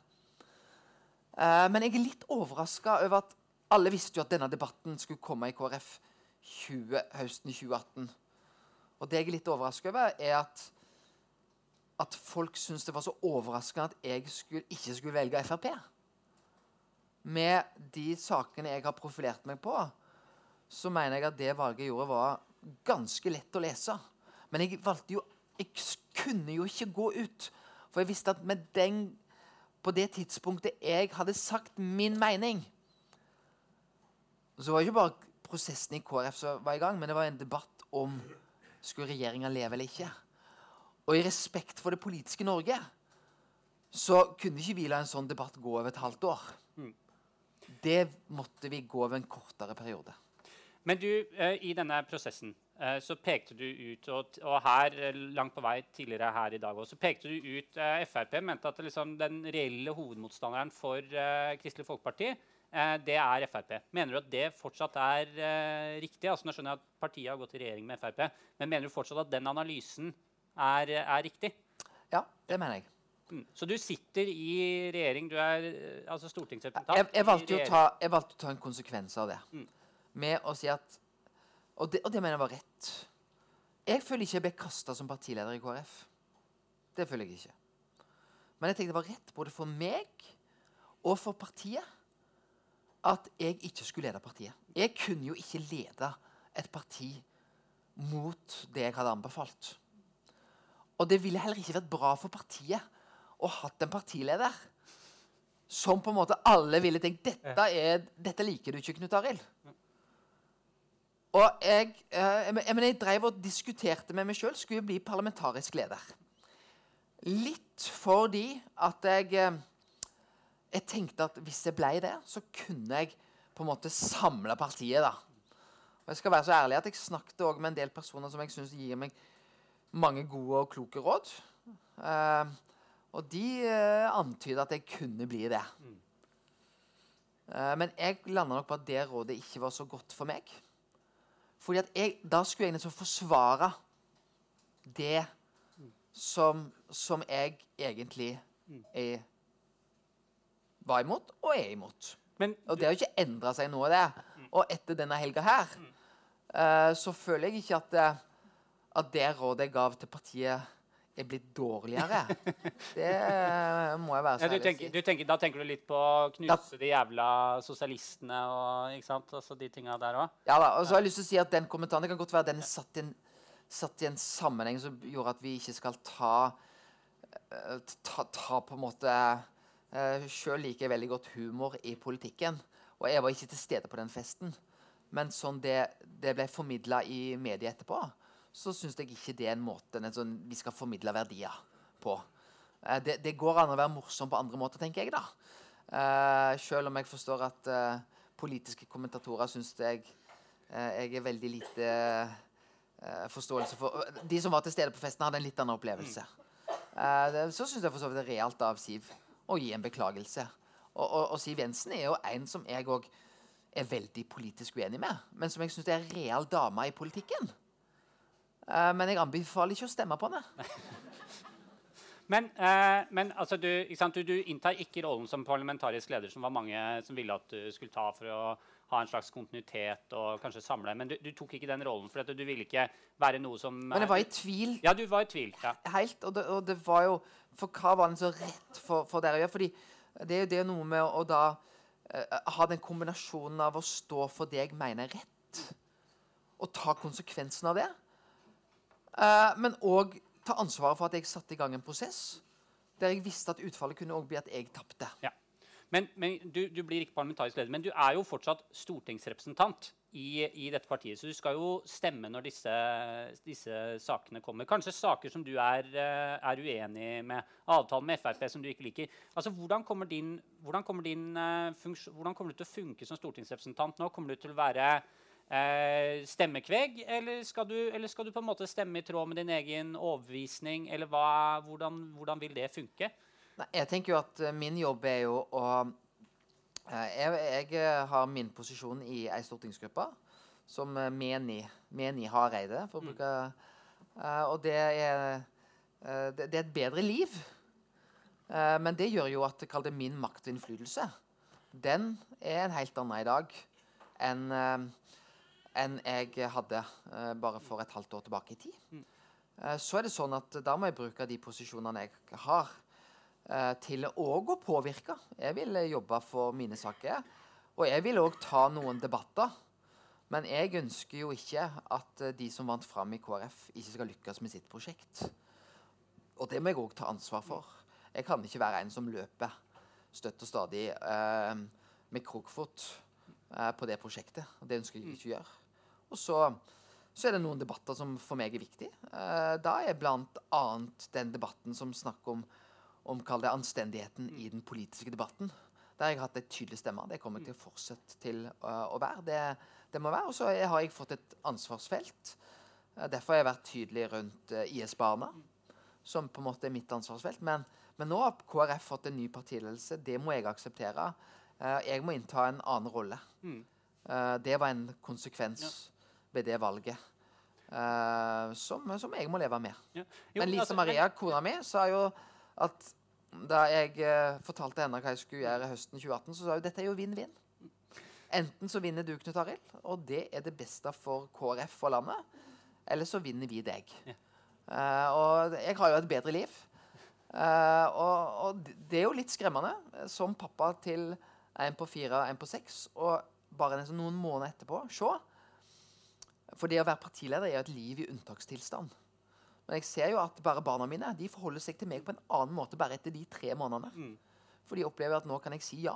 men jeg er litt overraska over at alle visste jo at denne debatten skulle komme i KrF 20, høsten 2018. Og det jeg er litt overraska over, er at at folk syns det var så overraskende at jeg skulle, ikke skulle velge Frp. Med de sakene jeg har profilert meg på, så mener jeg at det valget jeg gjorde, var ganske lett å lese. Men jeg valgte jo Jeg kunne jo ikke gå ut. For jeg visste at med den På det tidspunktet jeg hadde sagt min mening, så var det ikke bare prosessen i KrF som var i gang, men det var en debatt om skulle regjeringa leve eller ikke. Og i respekt for det politiske Norge så kunne ikke vi la en sånn debatt gå over et halvt år. Mm. Det måtte vi gå over en kortere periode. Men du, eh, i denne prosessen eh, så pekte du ut, og, og, her eh, langt på vei tidligere her i dag også, så pekte du ut Frp. Mente at liksom, den reelle hovedmotstanderen for Kristelig Folkeparti det er Frp. Mener du at det fortsatt er riktig? Altså, nå skjønner jeg at partiet har gått i regjering med Frp, men mener du fortsatt at den analysen er, er riktig? Ja, det mener jeg. Mm. Så du sitter i regjering, du er eh, altså stortingsrepresentant? Jeg, jeg, valgte, ta, jeg valgte, å ta, en konsekvens av det. Mm. Med å si at og det, og det, mener jeg var rett. Jeg føler ikke jeg ble kasta som partileder i KrF. Det føler jeg ikke. Men jeg tenkte det var rett både for meg og for partiet at jeg ikke skulle lede partiet. Jeg kunne jo ikke lede et parti mot det jeg hadde anbefalt. Og det ville heller ikke vært bra for partiet å hatt en partileder som på en måte alle ville tenkt dette, er, dette liker du ikke, Knut Arild. Og jeg, jeg, jeg, jeg drev og diskuterte med meg sjøl skulle jeg bli parlamentarisk leder. Litt fordi at jeg eh, Jeg tenkte at hvis jeg ble det, så kunne jeg på en måte samle partiet. da. Og Jeg skal være så ærlig at jeg snakket også med en del personer som jeg syns gir meg mange gode og kloke råd. Uh, og de uh, antyder at jeg kunne bli det. Mm. Uh, men jeg landa nok på at det rådet ikke var så godt for meg. Fordi at jeg, Da skulle jeg liksom forsvare det som, som jeg egentlig er var imot og er imot. Men Og det har jo ikke endra seg noe, det. Og etter denne helga her, eh, så føler jeg ikke at, det- at det rådet jeg gav til partiet, er blitt dårligere. Det eh, må jeg være så ærlig å si. tenker, da tenker du litt på å knuse de jævla sosialistene og ikke sant? Altså de tinga der òg? Ja da, og så har jeg lyst til å si at den kommentaren Det kan godt være den satt i en, satt i en sammenheng som gjorde at vi ikke skal ta eh, ta, ta på en måte uh, Sjøl liker jeg veldig godt humor i politikken. Og jeg var ikke til stede på den festen. Men sånn det, det ble formidla i media etterpå, så syns jeg ikke det er en måte en sånn, vi skal formidle verdier på. Eh, det, det går an å være morsom på andre måter, tenker jeg, da. Uh, Sjøl om jeg forstår at eh, politiske kommentatorer syns jeg eh, jeg er veldig lite eh, forståelse for De som var til stede på festen, hadde en litt annen opplevelse. Eh, det, så syns jeg for så vidt det er realt av Siv å gi en beklagelse. Og, og, og Siv Jensen er jo en som jeg òg er veldig politisk uenig med, men som jeg syns er real dame i politikken. Uh, men jeg anbefaler ikke å stemme på henne. Men, eh, men altså, du? Du, du inntar ikke rollen som parlamentarisk leder, som var mange som ville at du skulle ta for å ha en slags kontinuitet og kanskje samle. Men du, du tok ikke den rollen, for du ville ikke være noe som Men jeg var i tvil Ja, du var i tvil. ja. helt. Og det, og det var jo For hva var det så rett for, for dere å gjøre? Fordi det er jo det noe med å, å da eh, ha den kombinasjonen av å stå for det jeg mener er rett, og ta konsekvensen av det, eh, men òg ta ansvaret for at jeg satte i gang en prosess der jeg visste at utfallet kunne også bli at jeg tapte. Ja. Men, men du, du blir ikke parlamentarisk leder, men du er jo fortsatt stortingsrepresentant i, i dette partiet. Så du skal jo stemme når disse, disse sakene kommer. Kanskje saker som du er, eh, er uenig med. Avtalen med Frp som du ikke liker. Altså, Hvordan kommer, din, hvordan, kommer din, eh, hvordan kommer du til å funke som stortingsrepresentant nå? Kommer du til å være eh, stemmekveg, eller skal, du, eller skal du på en måte stemme i tråd med din egen overbevisning? Eller hva, hvordan, hvordan vil det funke? Nei, jeg tenker jo at eh, min jobb er jo å jeg, jeg eh, har min posisjon i ei stortingsgruppe som eh, meni, meni Hareide, for å bruke eh, Og det er, eh, det, det er et bedre liv. Eh, men det gjør jo at kall det min makt og innflytelse. Den er en helt annen i dag enn eh, enn jeg hadde eh, bare for et halvt år tilbake i tid. Eh, så er det sånn at da må jeg bruke de posisjonene jeg har, eh, til òg å påvirke. Jeg vil eh, jobbe for mine saker. Og jeg vil òg ta noen debatter. Men jeg ønsker jo ikke at eh, de som vant fram i KrF, ikke skal lykkes med sitt prosjekt. Og det må jeg òg ta ansvar for. Jeg kan ikke være en som løper støtt og stadig eh, med krokfot eh, på det prosjektet. Det ønsker jeg ikke å gjøre. Og så, så er det noen debatter som for meg er viktige. Eh, da er bl.a. den debatten som snakker om om kall det anstendigheten i den politiske debatten. Der har jeg hatt et tydelig stemme. Det kommer jeg til å fortsette til uh, å være. Det, det må være. Og så har jeg fått et ansvarsfelt. Uh, derfor har jeg vært tydelig rundt uh, IS-barna, som på en måte er mitt ansvarsfelt. Men, men nå har KrF fått en ny partiledelse. Det må jeg akseptere. Jeg må innta en annen rolle. Mm. Det var en konsekvens ved det valget. Som, som jeg må leve med. Men Lise altså, Maria, kona mi, sa jo at da jeg eh, fortalte henne hva jeg skulle gjøre høsten 2018, så sa hun dette er jo vinn-vinn. Enten så vinner du, Knut Arild, og det er det beste for KrF og landet. Eller så vinner vi deg. Ja. Uh, og jeg har jo et bedre liv. Uh, og, og det er jo litt skremmende som pappa til en på fire og en på seks, og bare noen måneder etterpå se. For det å være partileder er jo et liv i unntakstilstand. Men jeg ser jo at bare barna mine de forholder seg til meg på en annen måte bare etter de tre månedene. Mm. For de opplever at nå kan jeg si ja.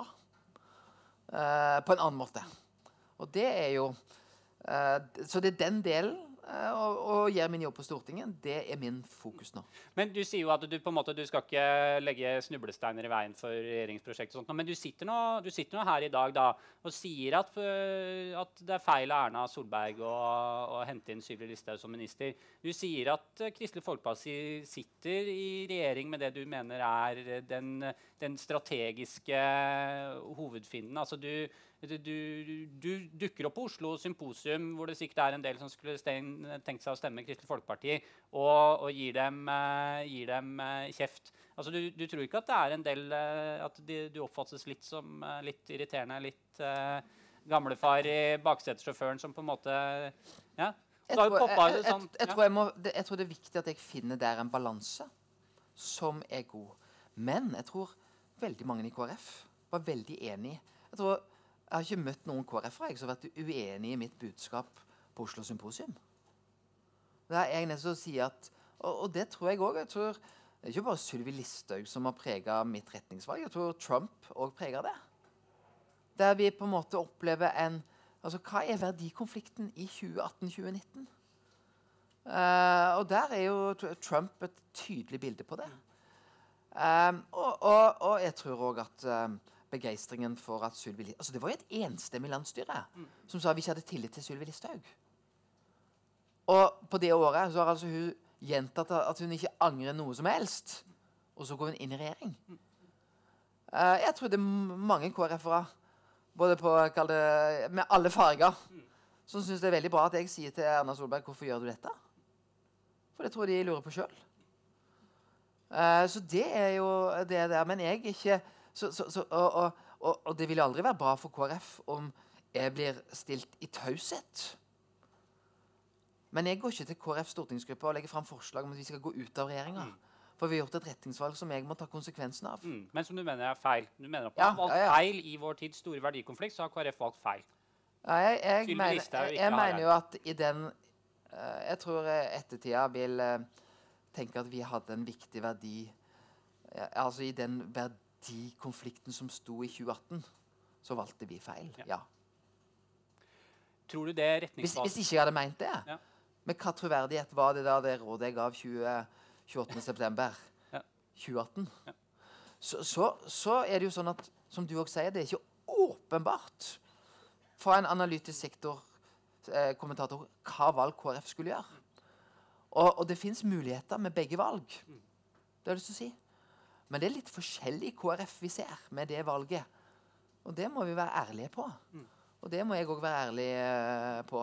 Uh, på en annen måte. Og det er jo uh, Så det er den delen. Eh, og gjør min jobb på Stortinget, det er min fokus nå. Men du sier jo at du på en måte du skal ikke legge snublesteiner i veien for regjeringsprosjektet. og sånt, Men du sitter, nå, du sitter nå her i dag da, og sier at, øh, at det er feil av Erna Solberg å, å hente inn Sylvi Listhaug som minister. Du sier at øh, Kristelig Folkeparti sitter i regjering med det du mener er den, den strategiske hovedfienden. Altså du, du, du, du dukker opp på Oslo Symposium, hvor det sikkert er en del som skulle tenkt seg å stemme Kristelig Folkeparti, og, og gir dem, uh, gir dem uh, kjeft. Altså, du, du, tror ikke at det er en del uh, At de, du oppfattes litt som litt irriterende, litt gamlefar i baksetesjåføren som på en måte Ja. Jeg tror, jeg, jeg, sånn, jeg, tror må, det, jeg tror det er viktig at jeg finner der en balanse som er god. Men jeg tror veldig mange i KrF var veldig enig. Jeg tror jeg har ikke møtt noen KrF-ere som har vært uenig i mitt budskap på Oslo Symposium. Det er jeg å si at, og, og, det tror jeg òg. Det er ikke bare Sylvi Listhaug som har prega mitt retningsvalg. Jeg tror Trump òg preger det. Der vi på en måte opplever en Altså, hva er verdikonflikten i 2018-2019? Uh, eh, og der er jo Trump et tydelig bilde på det. Um, og, og, og, jeg tror òg at um, begeistringen for at Sylvi altså Det var jo et enstemmig landsstyre mm. som sa at vi ikke hadde tillit til Sylvi Listhaug. Og på det året så har altså hun gjentatt at hun ikke angrer noe som helst. Og så går hun inn i regjering. Uh, jeg tror det er mange KrF-ere både på, det, med alle farger mm. som syns det er veldig bra at jeg sier til Erna Solberg hvorfor gjør du dette? For det tror jeg de lurer på sjøl. Uh, så det er jo det der. Men jeg er ikke så, så, så, og, og, og, det vil aldri være bra for KrF om jeg blir stilt i taushet. Men jeg går ikke til KrFs stortingsgruppe og legger fram forslag om at vi skal gå ut av regjeringa. Mm. For vi har gjort et retningsvalg som jeg må ta konsekvensen av. Mm. Men som du mener er feil? Du mener at man ja, har valgt ja, ja. feil i vår tids store verdikonflikt, så har KrF valgt feil? Jeg, jeg, mener, jeg, jeg mener jo at i den uh, Jeg tror ettertida vil uh, tenke at vi hadde en viktig verdi uh, Altså i den verdi de konflikten som sto i 2018, så valgte vi feil. Ja. Tror du det er hvis, hvis, ikke jeg hadde meint det, ja. med hva troverdighet var det da det rådet jeg gav 28.9.2018? Ja. 2018? Ja. Så, så, så, er det jo sånn at, som du òg sier, det er ikke åpenbart fra en analytisk sektor-kommentator eh, hva valg KrF skulle gjøre. Og, og det fins muligheter med begge valg. Mm. Det har jeg lyst til å si. Men det er litt forskjellig KrF vi ser med det valget. Og det må vi være ærlige på. Mm. Og det må jeg òg være ærlig uh, på.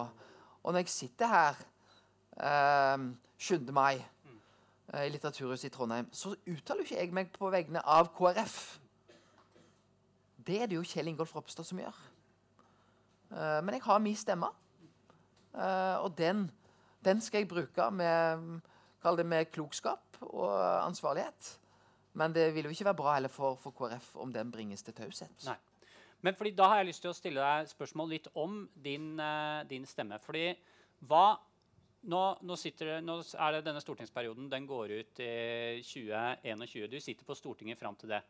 Og når jeg sitter her uh, eh, 7. mai i Litteraturhuset i Trondheim, så uttaler ikke jeg meg på vegne av KrF. Det er det jo Kjell Ingolf Ropstad som gjør. men jeg har min stemme. og den, den, skal jeg bruke med, det med klokskap og ansvarlighet. Men det vil jo ikke være bra heller for, for KrF om den bringes til taushet. Men fordi da har jeg lyst til å stille deg spørsmål litt om din, uh, din stemme. Fordi hva nå, nå, sitter, nå, er det denne stortingsperioden. Den går ut i 2021. Du sitter på Stortinget fram til det.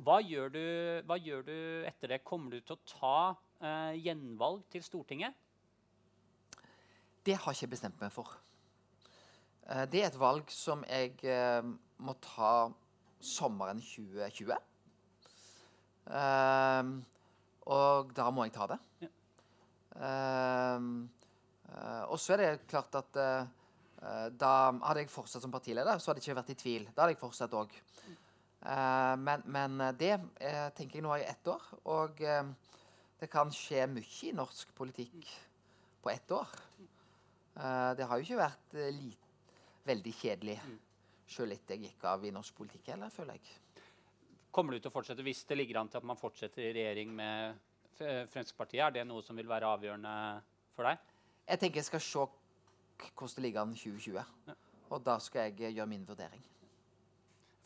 Hva gjør, du, hva gjør, du, etter det? Kommer du til å ta uh, gjenvalg til Stortinget? Det har jeg ikke bestemt meg for. Uh, det er et valg som jeg må ta sommeren 2020. Um, ehm, og da må jeg ta det. Ja. Um, uh, og så er det klart at uh, da hadde jeg fortsatt som partileder, så hadde jeg ikke vært i tvil. Da hadde jeg fortsatt òg. Uh, men, men, det tenker jeg nå i ett år. Og det kan skje mye i norsk politikk på ett år. det har jo ikke vært veldig kjedelig. Sjøl etter jeg gikk av i norsk politikk heller, føler jeg. Kommer du til å fortsette hvis det ligger an til at man fortsetter i regjering med Fremskrittspartiet? Er det noe som vil være avgjørende for deg? Jeg tenker jeg skal se hvordan det ligger an 2020. Ja. Og da skal jeg gjøre min vurdering.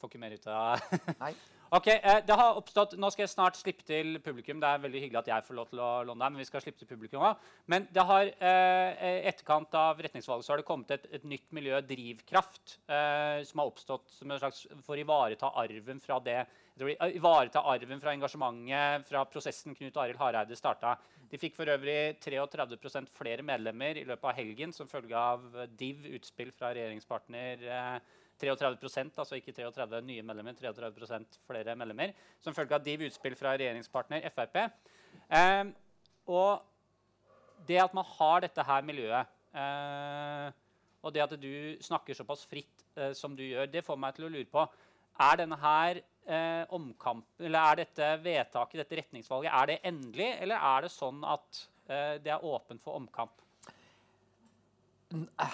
Får ikke mer ut av Nei. Ok, eh, det har oppstått, Nå skal jeg snart slippe til publikum. Det er veldig hyggelig at jeg får lov til å låne deg, men vi skal slippe til publikum også. Men det har, eh, etterkant av retningsvalget så har det kommet et, et nytt miljø, Drivkraft, eh, som har oppstått som en slags for å ivareta arven fra det de, ivareta arven fra engasjementet fra prosessen Knut Arild Hareide starta. De fikk for øvrig 33% flere medlemmer i løpet av helgen som følge av DIV, utspill fra regjeringspartner eh, 33% altså ikke 33 nye medlemmer, 33% flere medlemmer, som følge av div utspill fra regjeringspartner Frp. Eh, og det at man har dette her miljøet, eh, og det at du snakker såpass fritt eh, som du gjør, det får meg til å lure på er denne her eh, omkamp, eller er dette vedtaket, dette retningsvalget, er det endelig, eller er det sånn at eh, det er åpent for omkamp?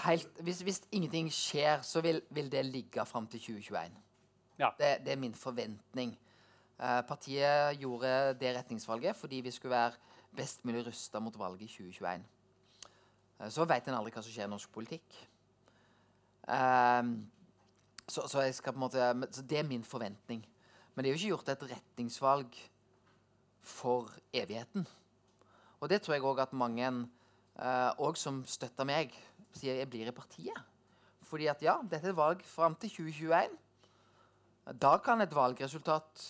Helt, hvis, hvis ingenting skjer, så vil, vil det ligge fram til 2021. Ja. Det, det er min forventning. Eh, partiet gjorde det retningsvalget fordi vi skulle være best mulig rusta mot valget i 2021. Eh, så vet en aldri hva som skjer i norsk politikk. Eh, så, så, måte, så det er min forventning. Men det er jo ikke gjort et retningsvalg for evigheten. Og det tror jeg òg at mange eh, som støtter meg, sier jeg blir i partiet. Fordi at ja, dette er et valg fram til 2021. Da kan et valgresultat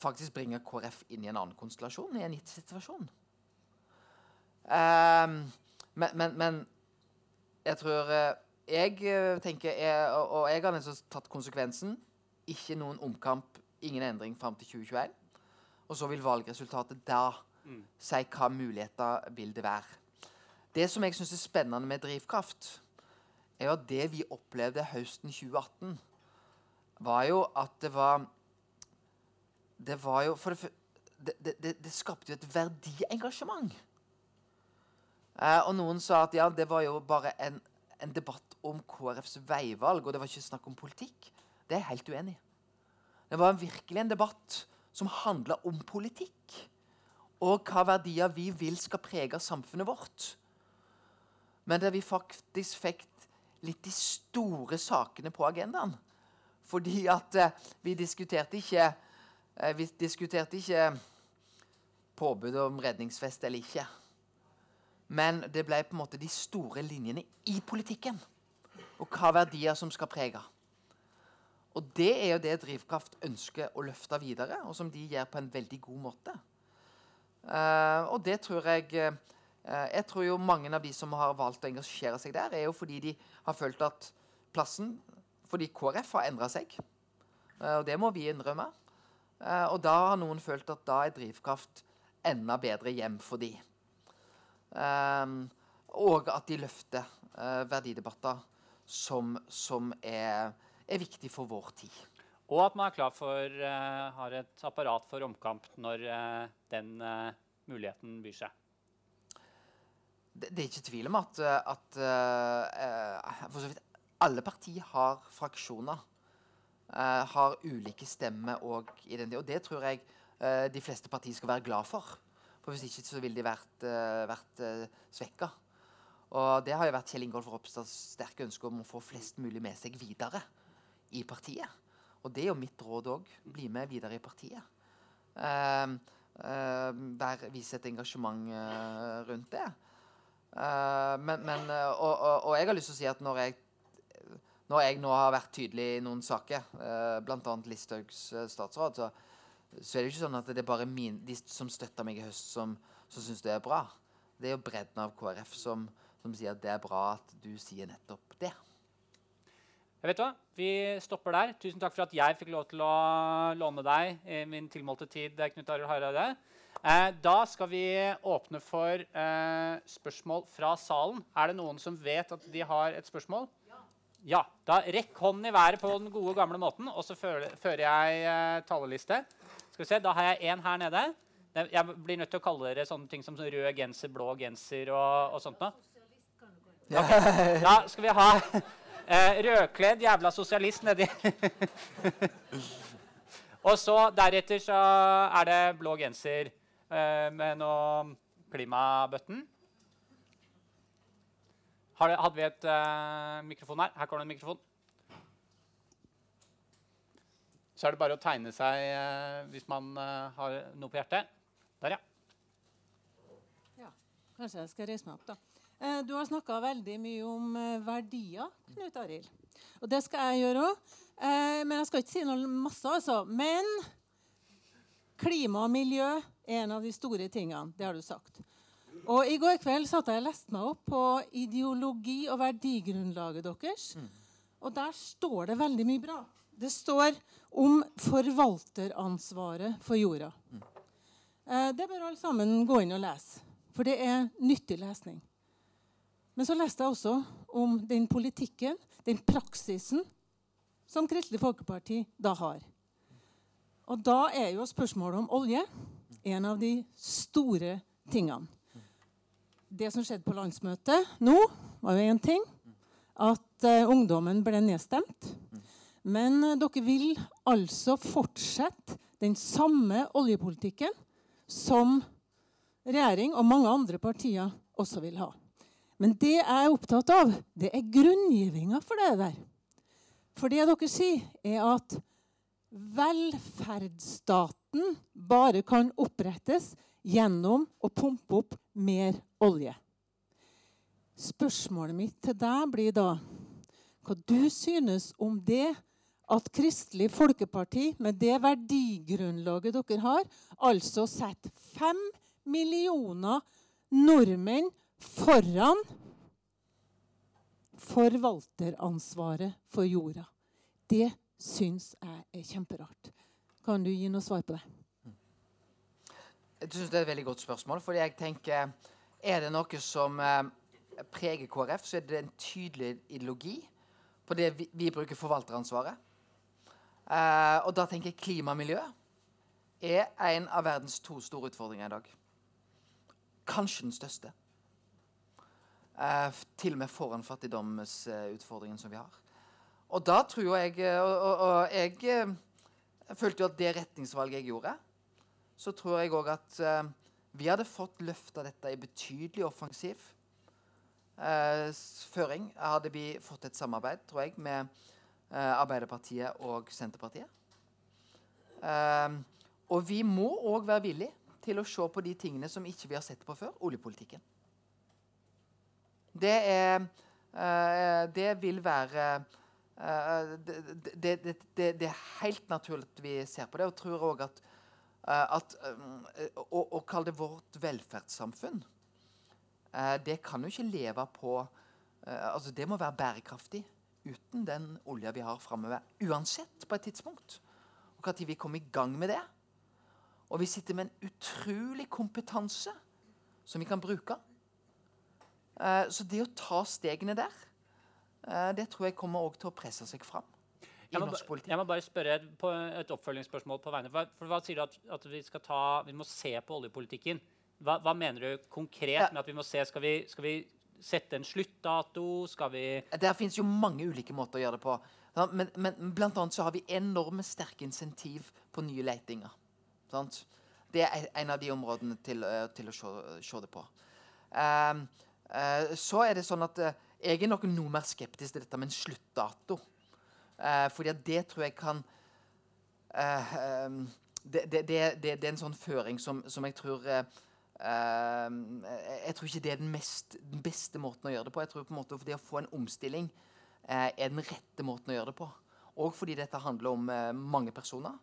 faktisk bringe KrF inn i en annen konstellasjon, i en gitt situasjon. Um, men, men, men jeg tror eh, Jeg eh, tenker jeg, og, jeg har liksom tatt konsekvensen. Ikke noen omkamp, ingen endring fram til 2021. Og så vil valgresultatet da si hva muligheter vil det være. Det som jeg syns er spennende med drivkraft, er jo at det vi opplevde høsten 2018, var jo at det var Det var jo For det, det, det, det, skapte jo et verdiengasjement. Eh, og noen sa at ja, det var jo bare en, en debatt om KrFs veivalg, og det var ikke snakk om politikk. Det er jeg helt uenig i. Det var virkelig en debatt som handla om politikk. Og hva verdier vi vil skal prege samfunnet vårt. Men der vi faktisk fikk litt de store sakene på agendaen. Fordi at eh, vi diskuterte ikke eh, Vi diskuterte ikke påbud om redningsvest eller ikke. Men det ble på en måte de store linjene i politikken. Og hva verdier som skal prege. Og det er jo det Drivkraft ønsker å løfte videre, og som de gjør på en veldig god måte. Eh, og det tror jeg eh, Jeg tror jo mange av de som har valgt å engasjere seg der, er jo fordi de har følt at plassen Fordi KrF har endra seg. Eh, og det må vi innrømme. Eh, og da har noen følt at da er drivkraft enda bedre hjem for de. Eh, og at de løfter eh, verdidebatter som, som er, er viktig for vår tid. Og at man er klar for, eh, har et apparat for omkamp når eh, den eh, muligheten byr seg. Det, er ikke tvil om at, eh, at eh, for så vidt alle partier har fraksjoner. Uh, har ulike stemmer og identitet. Og det tror jeg uh, de fleste partier skal være glad for. For hvis ikke så ville de vært, uh, vært uh, svekka. Og det har jo vært Kjell Ingolf Ropstads sterke ønske om å få flest mulig med seg videre i partiet. Og det er jo mitt råd òg. Bli med videre i partiet. Uh, vær, vise et engasjement uh, rundt det. Uh, men, men, uh, og, og, og jeg har lyst til å si at når jeg, når jeg nå har vært tydelig i noen saker, uh, bl.a. Listhaugs statsråd, så, så er det ikke sånn at det er bare min, de som støtter meg i høst, som, som syns det er bra. Det er jo bredden av KrF som, som sier at det er bra at du sier nettopp det. Jeg vet hva, Vi stopper der. Tusen takk for at jeg fikk lov til å låne deg i min tilmålte tid. Knut Arild Hareide. Eh, da skal vi åpne for eh, spørsmål fra salen. Er det noen som vet at de har et spørsmål? Ja. Da rekk hånden i været på den gode, gamle måten, og så fører, jeg eh, taleliste. Skal vi se, Da har jeg en her nede. Jeg blir nødt til å kalle dere sånne ting som rød genser, blå genser og, og sånt noe. Da skal vi ha rødkledd jævla sosialist nedi. og så deretter så er det blå genser med noe klimabøtten. Hadde vi et uh, mikrofon her? Her kommer det en mikrofon. Så er det bare å tegne seg uh, hvis man uh, har noe på hjertet. Der, ja. Ja, kanskje jeg skal reise meg opp, da. Eh, du har snakka veldig mye om eh, verdier, Knut Arild. Og det skal jeg gjøre òg. Eh, men jeg skal ikke si noe masse, altså. Men klima og miljø en av de store tingene. Det har du sagt. Og i går kveld satt jeg og leste meg opp på ideologi og verdigrunnlaget deres. Og der står det veldig mye bra. Det står om forvalteransvaret for jorda. Eh, det bør alle sammen gå inn og lese, for det er nyttig lesning. Men så leste jeg også om den politikken, den praksisen, som Kristelig Folkeparti da har. Og da er jo spørsmålet om olje en av de store tingene. Det som skjedde på landsmøtet nå, var jo én ting. At uh, ungdommen ble nedstemt. Men uh, dere vil altså fortsette den samme oljepolitikken som regjering og mange andre partier også vil ha. Men det jeg er opptatt av, det er grunngivinga for det der. For det dere sier, er at velferdsstaten bare kan opprettes gjennom å pumpe opp mer olje. Spørsmålet mitt til deg blir da hva du synes om det at Kristelig Folkeparti, med det verdigrunnlaget dere har, altså setter fem millioner nordmenn foran forvalteransvaret for jorda. Det syns jeg er kjemperart. Kan du gi noe svar på det? Jeg synes Det er et veldig godt spørsmål. fordi jeg tenker, Er det noe som eh, preger KrF, så er det en tydelig ideologi på det vi, vi bruker forvalteransvaret. Eh, og da tenker jeg klima og miljø er en av verdens to store utfordringer i dag. Kanskje den største. Eh, til og med foran fattigdomsutfordringen som vi har. Og da tror jeg eh, Og, og, og jeg, eh, følte jo at det retningsvalget jeg gjorde, så tror jeg òg at uh, vi hadde fått løfta dette i betydelig offensiv uh, føring. Hadde vi fått et samarbeid, tror jeg, med uh, Arbeiderpartiet og Senterpartiet. og vi må òg være villige til å se på de tingene som ikke vi har sett på før. Oljepolitikken. Det er Det vil være det, det, det, det, er helt naturlig at vi ser på det. Og tror òg at, uh, at å, å, kalle det vårt velferdssamfunn Det kan jo ikke leve på altså Det må være bærekraftig uten den olja vi har framover. Uansett, på et tidspunkt. Og når vi kommer i gang med det. Og vi sitter med en utrolig kompetanse som vi kan bruke. så det å ta stegene der Eh, det tror jeg kommer også til å presse seg fram. Jeg må, jeg må, bare spørre på et oppfølgingsspørsmål på vegne. For, for hva sier du at, at vi, skal ta, vi må se på oljepolitikken? Hva, hva mener du konkret ja. med at vi må se? Skal vi, skal vi sette en sluttdato? Skal vi Der fins jo mange ulike måter å gjøre det på. Men, men blant annet så har vi enorme sterke insentiv på nye letinger. Sant? Det er en av de områdene til, eh, til å se, se, det på. Um, uh, så er det sånn at uh, jeg er nok noe mer skeptisk til dette med en sluttdato. Eh, fordi at det tror jeg kan eh, ehm, det, det, det, det, er en sånn føring som, som jeg tror eh, eh, Jeg tror ikke det er den, mest, den, beste måten å gjøre det på. Jeg tror på en måte Det å få en omstilling eh, er den rette måten å gjøre det på. Og fordi dette handler om eh, mange personer.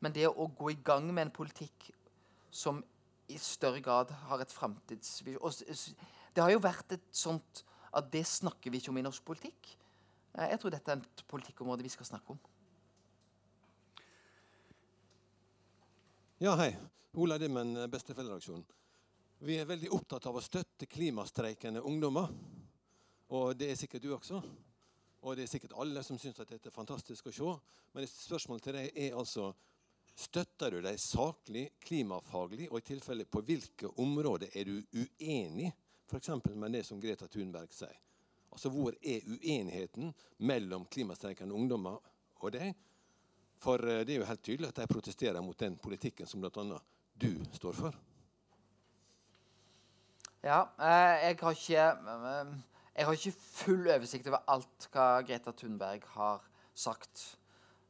Men det å gå i gang med en politikk som i større grad har et framtidsvisjon Det har jo vært et sånt at det snakker vi ikke om i norsk politikk. Eh, jeg tror dette er et politikkområde vi skal snakke om. Ja, hei. Ola Dimmen, eh, Besteforeldreaksjonen. Vi er veldig opptatt av å støtte klimastreikende ungdommer. Og det er sikkert du også. Og det er sikkert alle som syns at dette er fantastisk å se. Men spørsmålet til deg er altså Støtter du deg saklig, klimafaglig, og i tilfelle på hvilke områder er du uenig F.eks. med det som Greta Thunberg sier. Altså Hvor er uenigheten mellom klimastreikende ungdommer og deg? For eh, det er jo helt tydelig at de protesterer mot den politikken som bl.a. du står for. Ja, eh, jeg har ikke eh, jeg har ikke full oversikt over alt hva Greta Thunberg har sagt.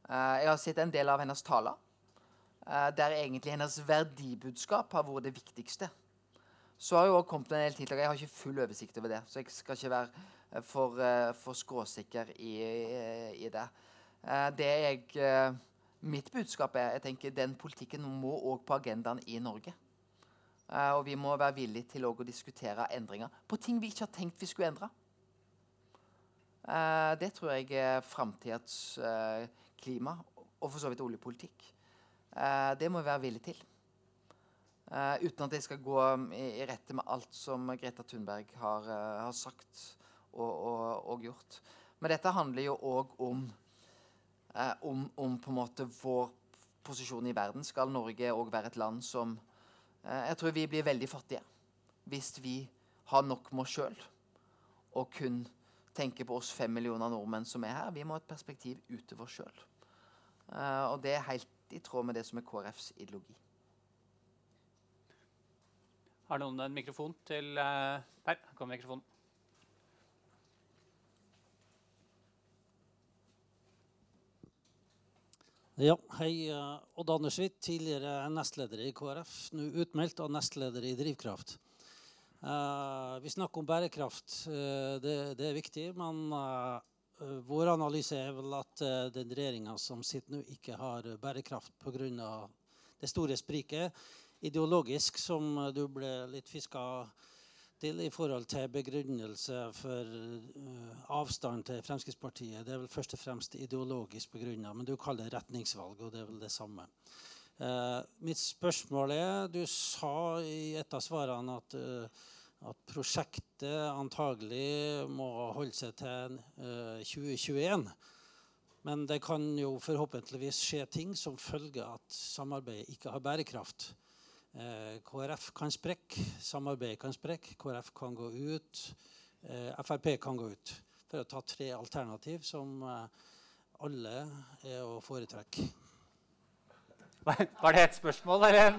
Jeg har sett en del av hennes taler, der egentlig hennes verdibudskap har vært det viktigste. Så har jo også kommet en del tiltak. Jeg har ikke full oversikt over det. Så jeg skal ikke være eh, for, uh, for skråsikker i, i, det. Det jeg Mitt budskap er jeg tenker den politikken må òg på agendaen i Norge. og vi må være villige til å diskutere endringer på ting vi ikke har tenkt vi skulle endre. det tror jeg er framtidas klima, og for så vidt oljepolitikk. det må vi være villige til. Uh, uten at jeg skal gå um, i, i, rette med alt som Greta Thunberg har, uh, har sagt og, og, og, gjort. Men dette handler jo òg om, uh, om, om, på en måte vår posisjon i verden, skal Norge òg være et land som Jeg tror vi blir veldig fattige hvis vi har nok med oss sjøl og kun tenker på oss fem millioner nordmenn som er her. Vi må ha et perspektiv utover sjøl. Eh, og det er helt i tråd med det som er KrFs ideologi. Har noen en mikrofon til uh, Der kommer mikrofonen. Ja, hei. eh, Odd Andersvitt, tidligere nestleder i KrF, nå utmeldt og nestleder i Drivkraft. Eh, vi snakker om bærekraft. eh, det, det er viktig. Men eh, eh, vår analyse er vel at eh, den regjeringa som sitter nå, ikke har bærekraft pga. det store spriket ideologisk som du ble litt fiska til i forhold til begrunnelse for eh, avstand til Fremskrittspartiet. Det er vel først og fremst ideologisk begrunna, men du kaller det retningsvalg, og det er vel det samme. Eh, mitt spørsmål er Du sa i et av svarene at, eh, at prosjektet antagelig må holde seg til eh, 2021. Men det kan jo forhåpentligvis skje ting som følge at samarbeidet ikke har bærekraft. Eh, KrF kan sprekke, samarbeidet kan sprekke, KrF kan gå ut, eh, Frp kan gå ut. For å ta tre alternativ som eh, alle er å foretrekke. Var det et spørsmål, eller?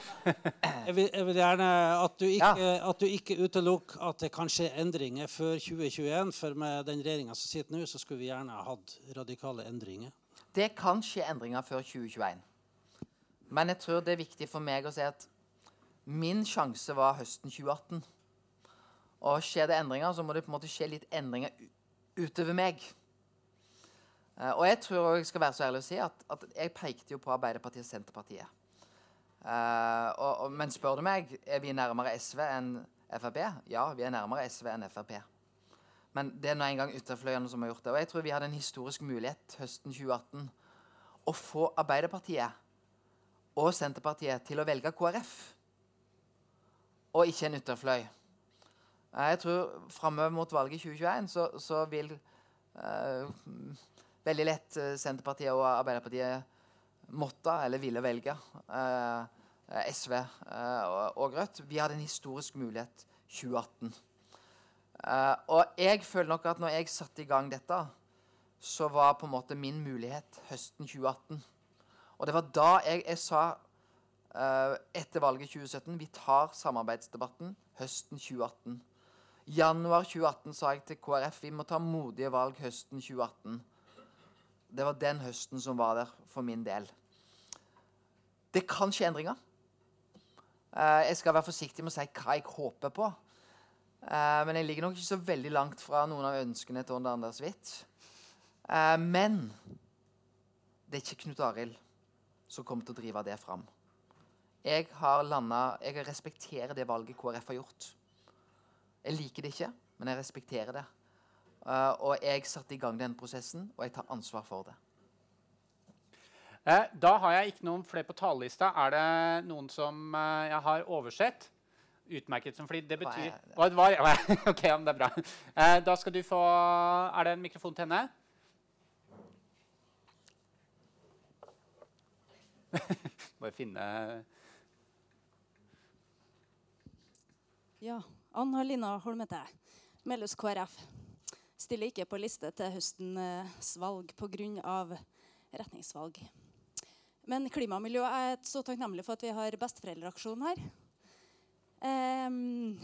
Jeg vil, jeg vil gjerne at du ikke, ja. ikke utelukker at det kan skje endringer før 2021. For med den regjeringa som sitter nå, så skulle vi gjerne ha hatt radikale endringer. Det kan skje endringer før 2021. Men jeg tror det er viktig for meg å si at min sjanse var høsten 2018. Og skjer det endringer, så må det på en måte skje litt endringer utover meg. Eh, og jeg tror jeg skal være så ærlig å si at, at jeg pekte jo på Arbeiderpartiet og Senterpartiet. Uh, og, og, men spør du meg, er vi nærmere SV enn Frp? Ja, vi er nærmere SV enn Frp. Men det er nå engang ytterfløyene som har gjort det. Og jeg tror vi hadde en historisk mulighet høsten 2018 å få Arbeiderpartiet og Senterpartiet til å velge KrF, og ikke en ytterfløy. Eh, Jeg tror framover mot valget i 2021 så, så vil eh, veldig lett eh, Senterpartiet og Arbeiderpartiet måtte eller ville velge eh, SV eh, og, og Rødt. Vi hadde en historisk mulighet 2018. Eh, og jeg føler nok at når jeg satte i gang dette, så var på en måte min mulighet høsten 2018. Og det var da jeg, jeg sa uh, etter valget 2017 vi tar samarbeidsdebatten høsten 2018. Januar 2018 sa jeg til KrF vi må ta modige valg høsten 2018. Det var den høsten som var der for min del. Det kan skje endringer. Uh, jeg skal være forsiktig med å si hva jeg håper på. Uh, men jeg ligger nok ikke så veldig langt fra noen av ønskene til Odd Anders Hvitt. Uh, men det er ikke Knut Arild som kommer til å drive det fram. Jeg har landet, jeg respekterer det valget KrF har gjort. Jeg liker det ikke, men jeg respekterer det. Eh, og jeg satte i gang den prosessen, og jeg tar ansvar for det. Eh, da har jeg ikke noen flere på talerlista. Er det noen som eh, jeg har oversett? Utmerket som flid. det Hva betyr er det? Hva var, OK, men det er bra. Eh, da skal du få Er det en mikrofon til henne? Bare finne Ja. Anna Lina Holmete, meldes KrF. Stiller ikke på liste til høstens valg pga. retningsvalg. Men klima og miljø er så takknemlig for at vi har besteforeldreaksjon her. Um,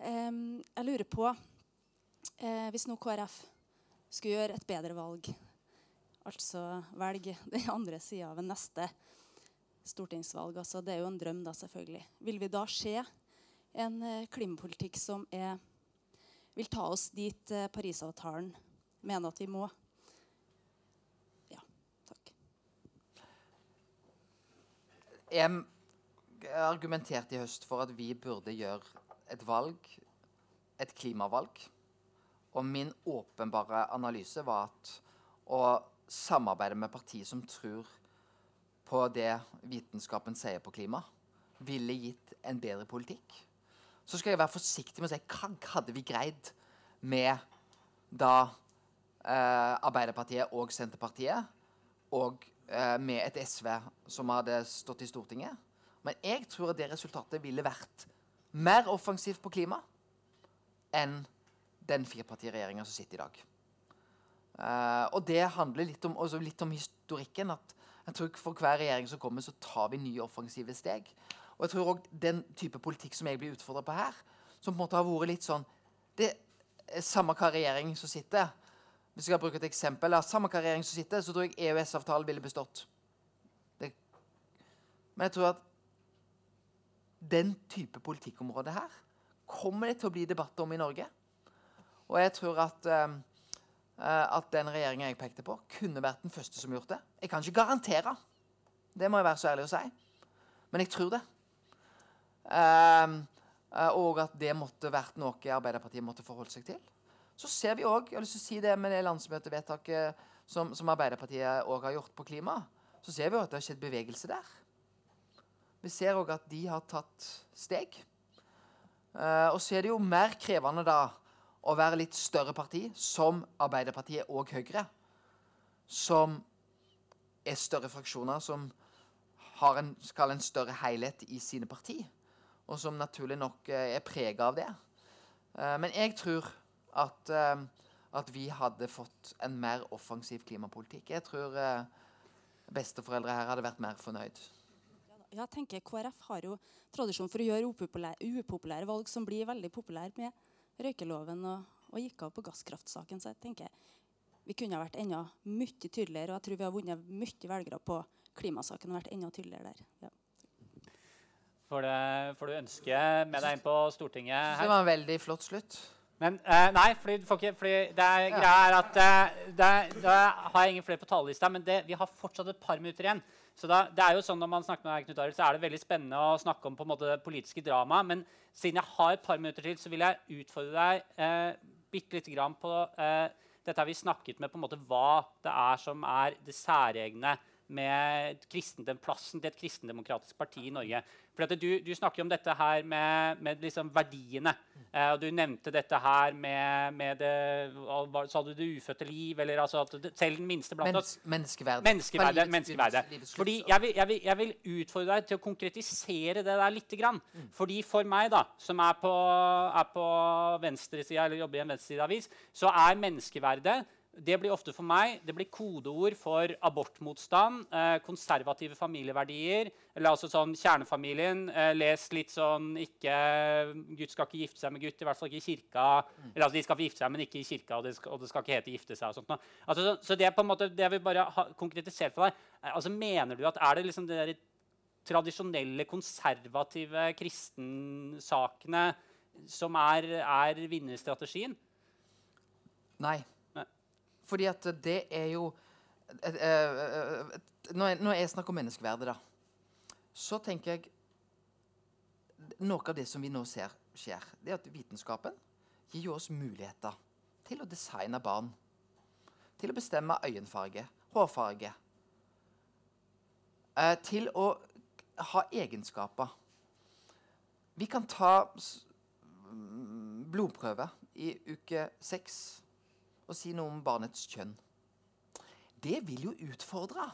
um, jeg lurer på uh, Hvis nå KrF skulle gjøre et bedre valg, altså velge den andre sida ved neste stortingsvalg. Altså, det er jo en drøm, da, selvfølgelig. Vil vi da se en eh, klimapolitikk som er, vil ta oss dit eh, Parisavtalen mener at vi må? Ja, takk. Jeg argumenterte i høst for at vi burde gjøre et valg, et klimavalg. Og min åpenbare analyse var at å samarbeide med partier som tror på det vitenskapen sier på klima, ville gitt en bedre politikk. Så skal jeg være forsiktig med å si hva hadde vi greid med da eh, Arbeiderpartiet og Senterpartiet og eh, med et SV som hadde stått i Stortinget. Men jeg tror at det resultatet ville vært mer offensivt på klima enn den firepartiregjeringa som sitter i dag. Eh, og det handler litt om, litt om historikken. at jeg tror For hver regjering som kommer, så tar vi nye offensive steg. Og jeg tror også den type politikk som jeg blir utfordra på her, som på en måte har vært litt sånn det er Samme hva regjering som sitter. Hvis jeg skal bruke et eksempel, ja, Samme hva regjering som sitter, så tror jeg EØS-avtalen ville bestått. Det. Men jeg tror at den type politikkområde her kommer det til å bli debatt om i Norge. Og jeg tror at, um, at den regjeringa jeg pekte på, kunne vært den første som gjort det. Jeg kan ikke garantere. Det må jeg være så ærlig å si. Men jeg tror det. Um, og at det måtte vært noe Arbeiderpartiet måtte forholde seg til. Så ser vi òg Jeg har lyst til å si det med det landsmøtevedtaket som, som Arbeiderpartiet òg har gjort på klima. Så ser vi òg at det har skjedd bevegelse der. Vi ser òg at de har tatt steg. Uh, og så er det jo mer krevende da å være litt større parti, som Arbeiderpartiet og Høyre, som er større fraksjoner, som har en, en større helhet i sine parti, og som naturlig nok uh, er prega av det. Uh, men jeg tror at, at, vi hadde fått en mer offensiv klimapolitikk. Jeg tror besteforeldre her hadde vært mer fornøyd. Jeg tenker KrF har jo tradisjon for å gjøre upopulære, upopulære valg som blir veldig populære med røykeloven og, og gikk av på gasskraftsaken. Så jeg tenker vi kunne ha vært enda mye tydeligere, og jeg tror vi har vunnet mye velgere på klimasaken og vært enda tydeligere der. Ja. Får, det, får, du ønske med deg inn på Stortinget her? Det var en veldig flott slutt. Men uh, Nei, fordi, fordi, fordi det er ja. greia er at uh, det, det, har jeg ingen flere på talerlista, men det, vi har fortsatt et par minutter igjen. Så da, det er jo sånn Når man snakker med deg, Knut Arild, så er det veldig spennende å snakke om på en måte det politiske drama. Men siden jeg har et par minutter til, så vil jeg utfordre deg eh, bitte lite grann på eh, dette har vi snakket med på en måte hva det er som er det særegne med plassen til et kristendemokratisk parti i Norge. For du, du, snakker om dette her med, med liksom verdiene. Eh, og du nevnte dette her med, med det Sa du det ufødte liv? Eller altså det, selv den minste blant oss. Menneskeverdet. Menneskeverdet. menneskeverdet. Fordi jeg vil, jeg, vil, jeg vil, utfordre deg til å konkretisere det der litt. Grann. Mm. Fordi for meg, da, som er på, er på venstresida, eller jobber i en venstresideavis, så er menneskeverdet det blir ofte for meg det blir kodeord for abortmotstand, eh, konservative familieverdier. eller altså sånn Kjernefamilien. Eh, les litt sånn ikke, Gutt skal ikke gifte seg med gutt, i hvert fall ikke i kirka. Mm. eller altså De skal få gifte seg, men ikke i kirka, og det skal, og det skal ikke hete gifte seg. og sånt. Altså, så, så, det er på en måte, det jeg vil bare ha konkretisert for deg. Eh, altså Mener du at er det liksom det der tradisjonelle, konservative kristensakene som er, er vinnerstrategien? Nei. Fordi at det er jo eh, eh, eh, når, jeg, når jeg snakker om menneskeverdet, da, så tenker jeg Noe av det som vi nå ser skjer, det er at vitenskapen gir oss muligheter til å designe barn. Til å bestemme øyenfarge, hårfarge. til å ha egenskaper. Vi kan ta blodprøve i uke seks og si noe om barnets kjønn. Det vil jo utfordre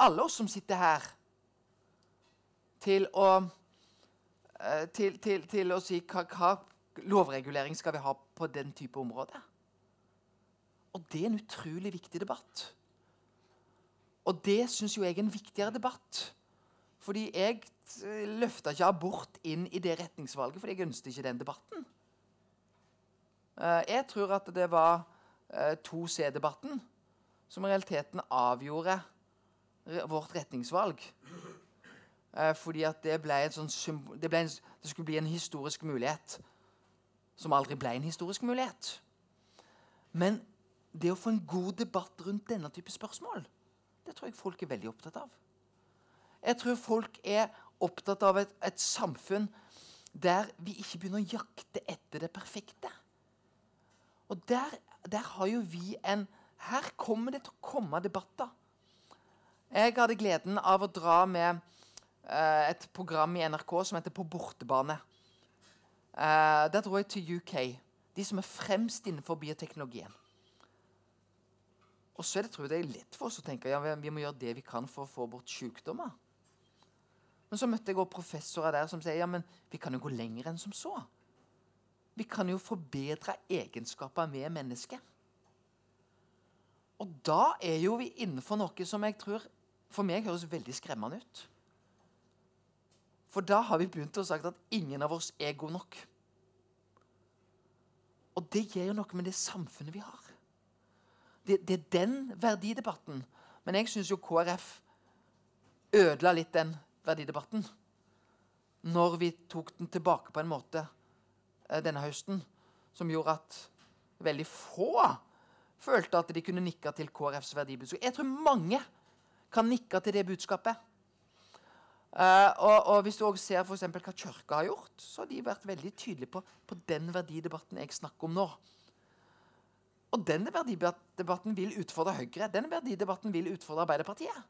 alle oss som sitter her, til å, eh, til, til, til å si hva, hva, lovregulering skal vi ha på den type område. Og det er en utrolig viktig debatt. Og det syns jo jeg er en viktigere debatt. Fordi jeg eh, løfta ikke abort inn i det retningsvalget, fordi jeg ønsket ikke den debatten. Eh, jeg tror at det var 2C-debatten eh, som i realiteten avgjorde vårt retningsvalg. Eh, fordi at det ble sånn det, en, det, skulle bli en historisk mulighet som aldri ble en historisk mulighet. Men det å få en god debatt rundt denne type spørsmål, det tror jeg folk er veldig opptatt av. Jeg tror folk er opptatt av et, et samfunn der vi ikke begynner å jakte etter det perfekte. Og der, der har jo vi en Her kommer det til å komme debatter. Jeg hadde gleden av å dra med uh, et program i NRK som heter På bortebane. Uh, der dro jeg til UK. De som er fremst innenfor bioteknologien. Og så er det, tror jeg det er lett for oss å tenke ja, vi må gjøre det vi kan for å få bort sykdommer. Men så møtte jeg også professorer der som sier ja, men vi kan jo gå lenger enn som så. Vi kan jo forbedre egenskaper med mennesket. Og da er jo vi innenfor noe som jeg tror for meg høres veldig skremmende ut. For da har vi begynt å sagt at ingen av oss er god nok. Og det gjør jo noe med det samfunnet vi har. Det, det er den verdidebatten. Men jeg syns jo KrF ødela litt den verdidebatten når vi tok den tilbake på en måte denne høsten som gjorde at veldig få følte at de kunne nikke til KrFs verdibudskap. Jeg tror mange kan nikke til det budskapet. Uh, og, og Hvis du også ser for hva Kirka har gjort, så har de vært veldig tydelige på, på den verdidebatten jeg snakker om nå. Og den verdidebatten vil utfordre Høyre. Den verdidebatten vil utfordre Arbeiderpartiet.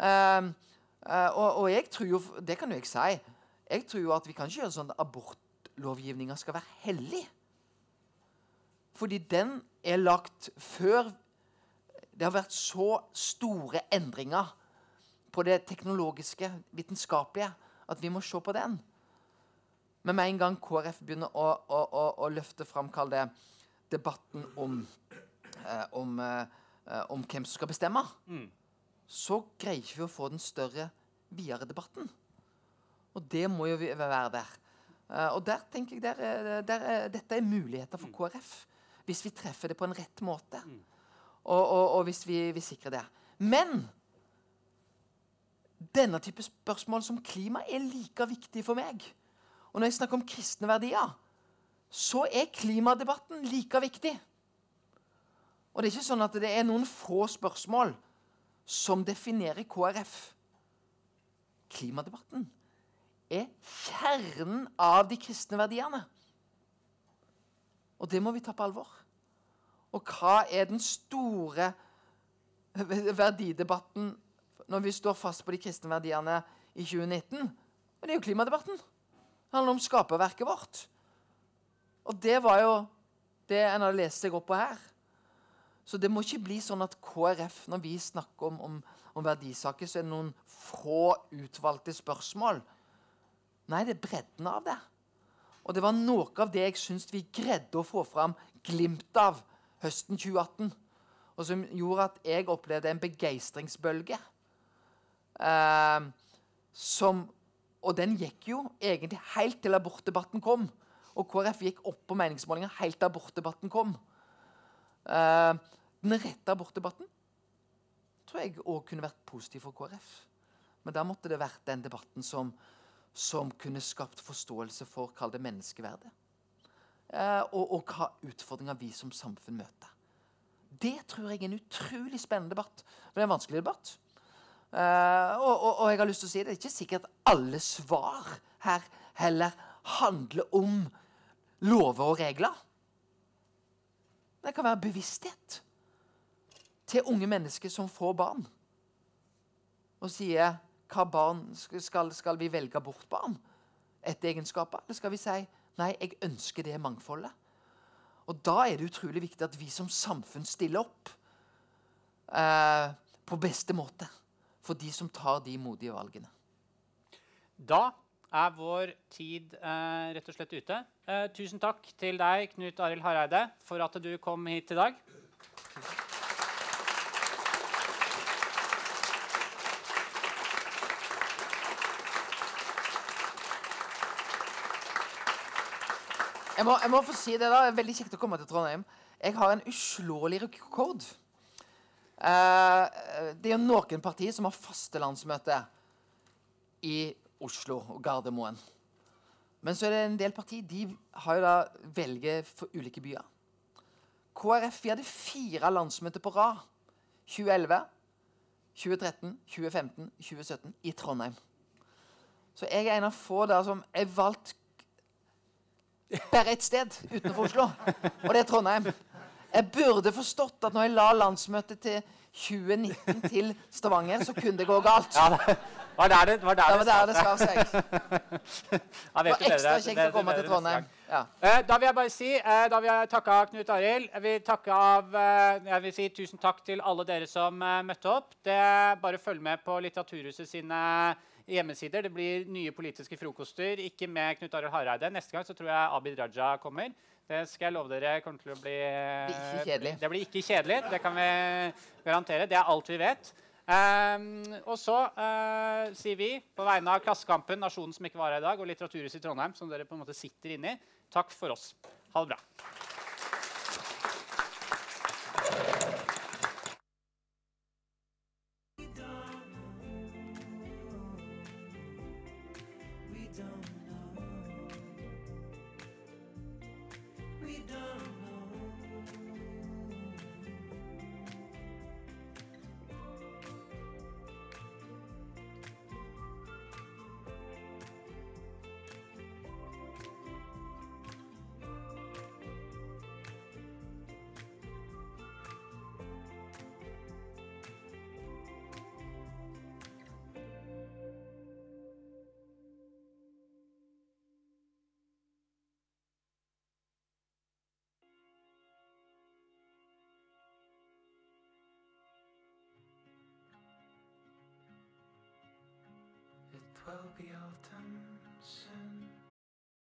Uh, uh, og, og jeg tror jo Det kan jo jeg si. Jeg tror jo at vi kan ikke gjøre sånn at abortlovgivninga skal være hellig. Fordi den er lagt før det har vært så store endringer på det teknologiske, vitenskapelige, at vi må se på den. Men med en gang KrF begynner å, å, å, å løfte fram kall det, debatten om, eh, om, eh, om hvem som skal bestemme, så greier ikke vi å få den større, videre debatten. Og det må jo være der. Eh, og der tenker jeg der, er- der, er- dette er muligheter for KrF. Hvis vi treffer det på en rett måte. Og, og, og hvis vi, vi sikrer det. Men denne type spørsmål som klima er like viktig for meg. Og når jeg snakker om kristne verdier, så er klimadebatten like viktig. Og det er ikke sånn at det er noen få spørsmål som definerer KrF. Klimadebatten er kjernen av de kristne verdiene. Og det må vi ta på alvor. Og hva er den store verdidebatten når vi står fast på de kristne verdiene i 2019? Men det er jo klimadebatten. Det handler om skaperverket vårt. Og det var jo det en hadde lest seg opp på her. Så det må ikke bli sånn at KrF, når vi snakker om, om, om verdisaker, så er det noen få utvalgte spørsmål. Nei, det er bredden av det. Og det var noe av det jeg syns vi greide å få fram glimt av høsten 2018. Og som gjorde at jeg opplevde en begeistringsbølge. Eh, som Og den gikk jo egentlig helt til abortdebatten kom. Og KrF gikk opp på meningsmålinger helt til abortdebatten kom. Eh, den rette abortdebatten tror jeg òg kunne vært positiv for KrF. Men da måtte det vært den debatten som, som kunne skapt forståelse for kall det menneskeverdet. Eh, og, og hva utfordringer vi som samfunn møter. Det tror jeg er en utrolig spennende debatt. Men det er en vanskelig debatt. Eh, og, og, og jeg har lyst til å si det, det er ikke sikkert at alle svar her heller handler om lover og regler. Det kan være bevissthet til unge mennesker som får barn. Og sier hva barn skal, skal vi velge bort barn etter egenskaper? Eller skal vi si nei, jeg ønsker det mangfoldet? Og da er det utrolig viktig at vi som samfunn stiller opp eh, på beste måte for de som tar de modige valgene. Da er vår tid eh, rett og slett ute. Eh, tusen takk til deg, Knut Arild Hareide, for at du kom hit i dag. Jeg må, jeg må få si det da, det er veldig kjekt å komme til Trondheim. Jeg har en uslåelig rekord. Eh, det er jo noen partier som har faste landsmøte i Oslo og Gardermoen. Men så er det en del partier de har jo da velger for ulike byer. KrF vi hadde fire landsmøter på rad. 2011, 2013, 2015, 2017 i Trondheim. Så jeg er en av få der som er valgt bare ett sted utenfor Oslo, og det er Trondheim. Jeg burde forstått at når jeg la landsmøtet til 2019 til Stavanger, så kunne det gå galt. Ja, det var der det, var der Det var der det skar seg. Ja, Det var ekstra kjekt å komme til Trondheim. Ja. Eh, da vil jeg bare si eh, Da vil jeg takke av Knut Arild. Jeg vil takke av eh, Jeg vil si tusen takk til alle dere som møtte opp. Det Bare følg med på Litteraturhuset sine hjemmesider. Det blir nye politiske frokoster. Ikke med Knut Arild Hareide. Neste gang så tror jeg Abid Raja kommer. Det skal jeg love dere kommer til å bli ikke kjedelig. Det blir ikke kjedelig. Det kan vi garantere. Det er alt vi vet. Um, og så uh, sier vi på vegne av Klassekampen, Nasjonen som ikke var her i dag, og Litteraturhuset i Trondheim, som dere på en måte sitter inne i, takk for oss. Ha det bra.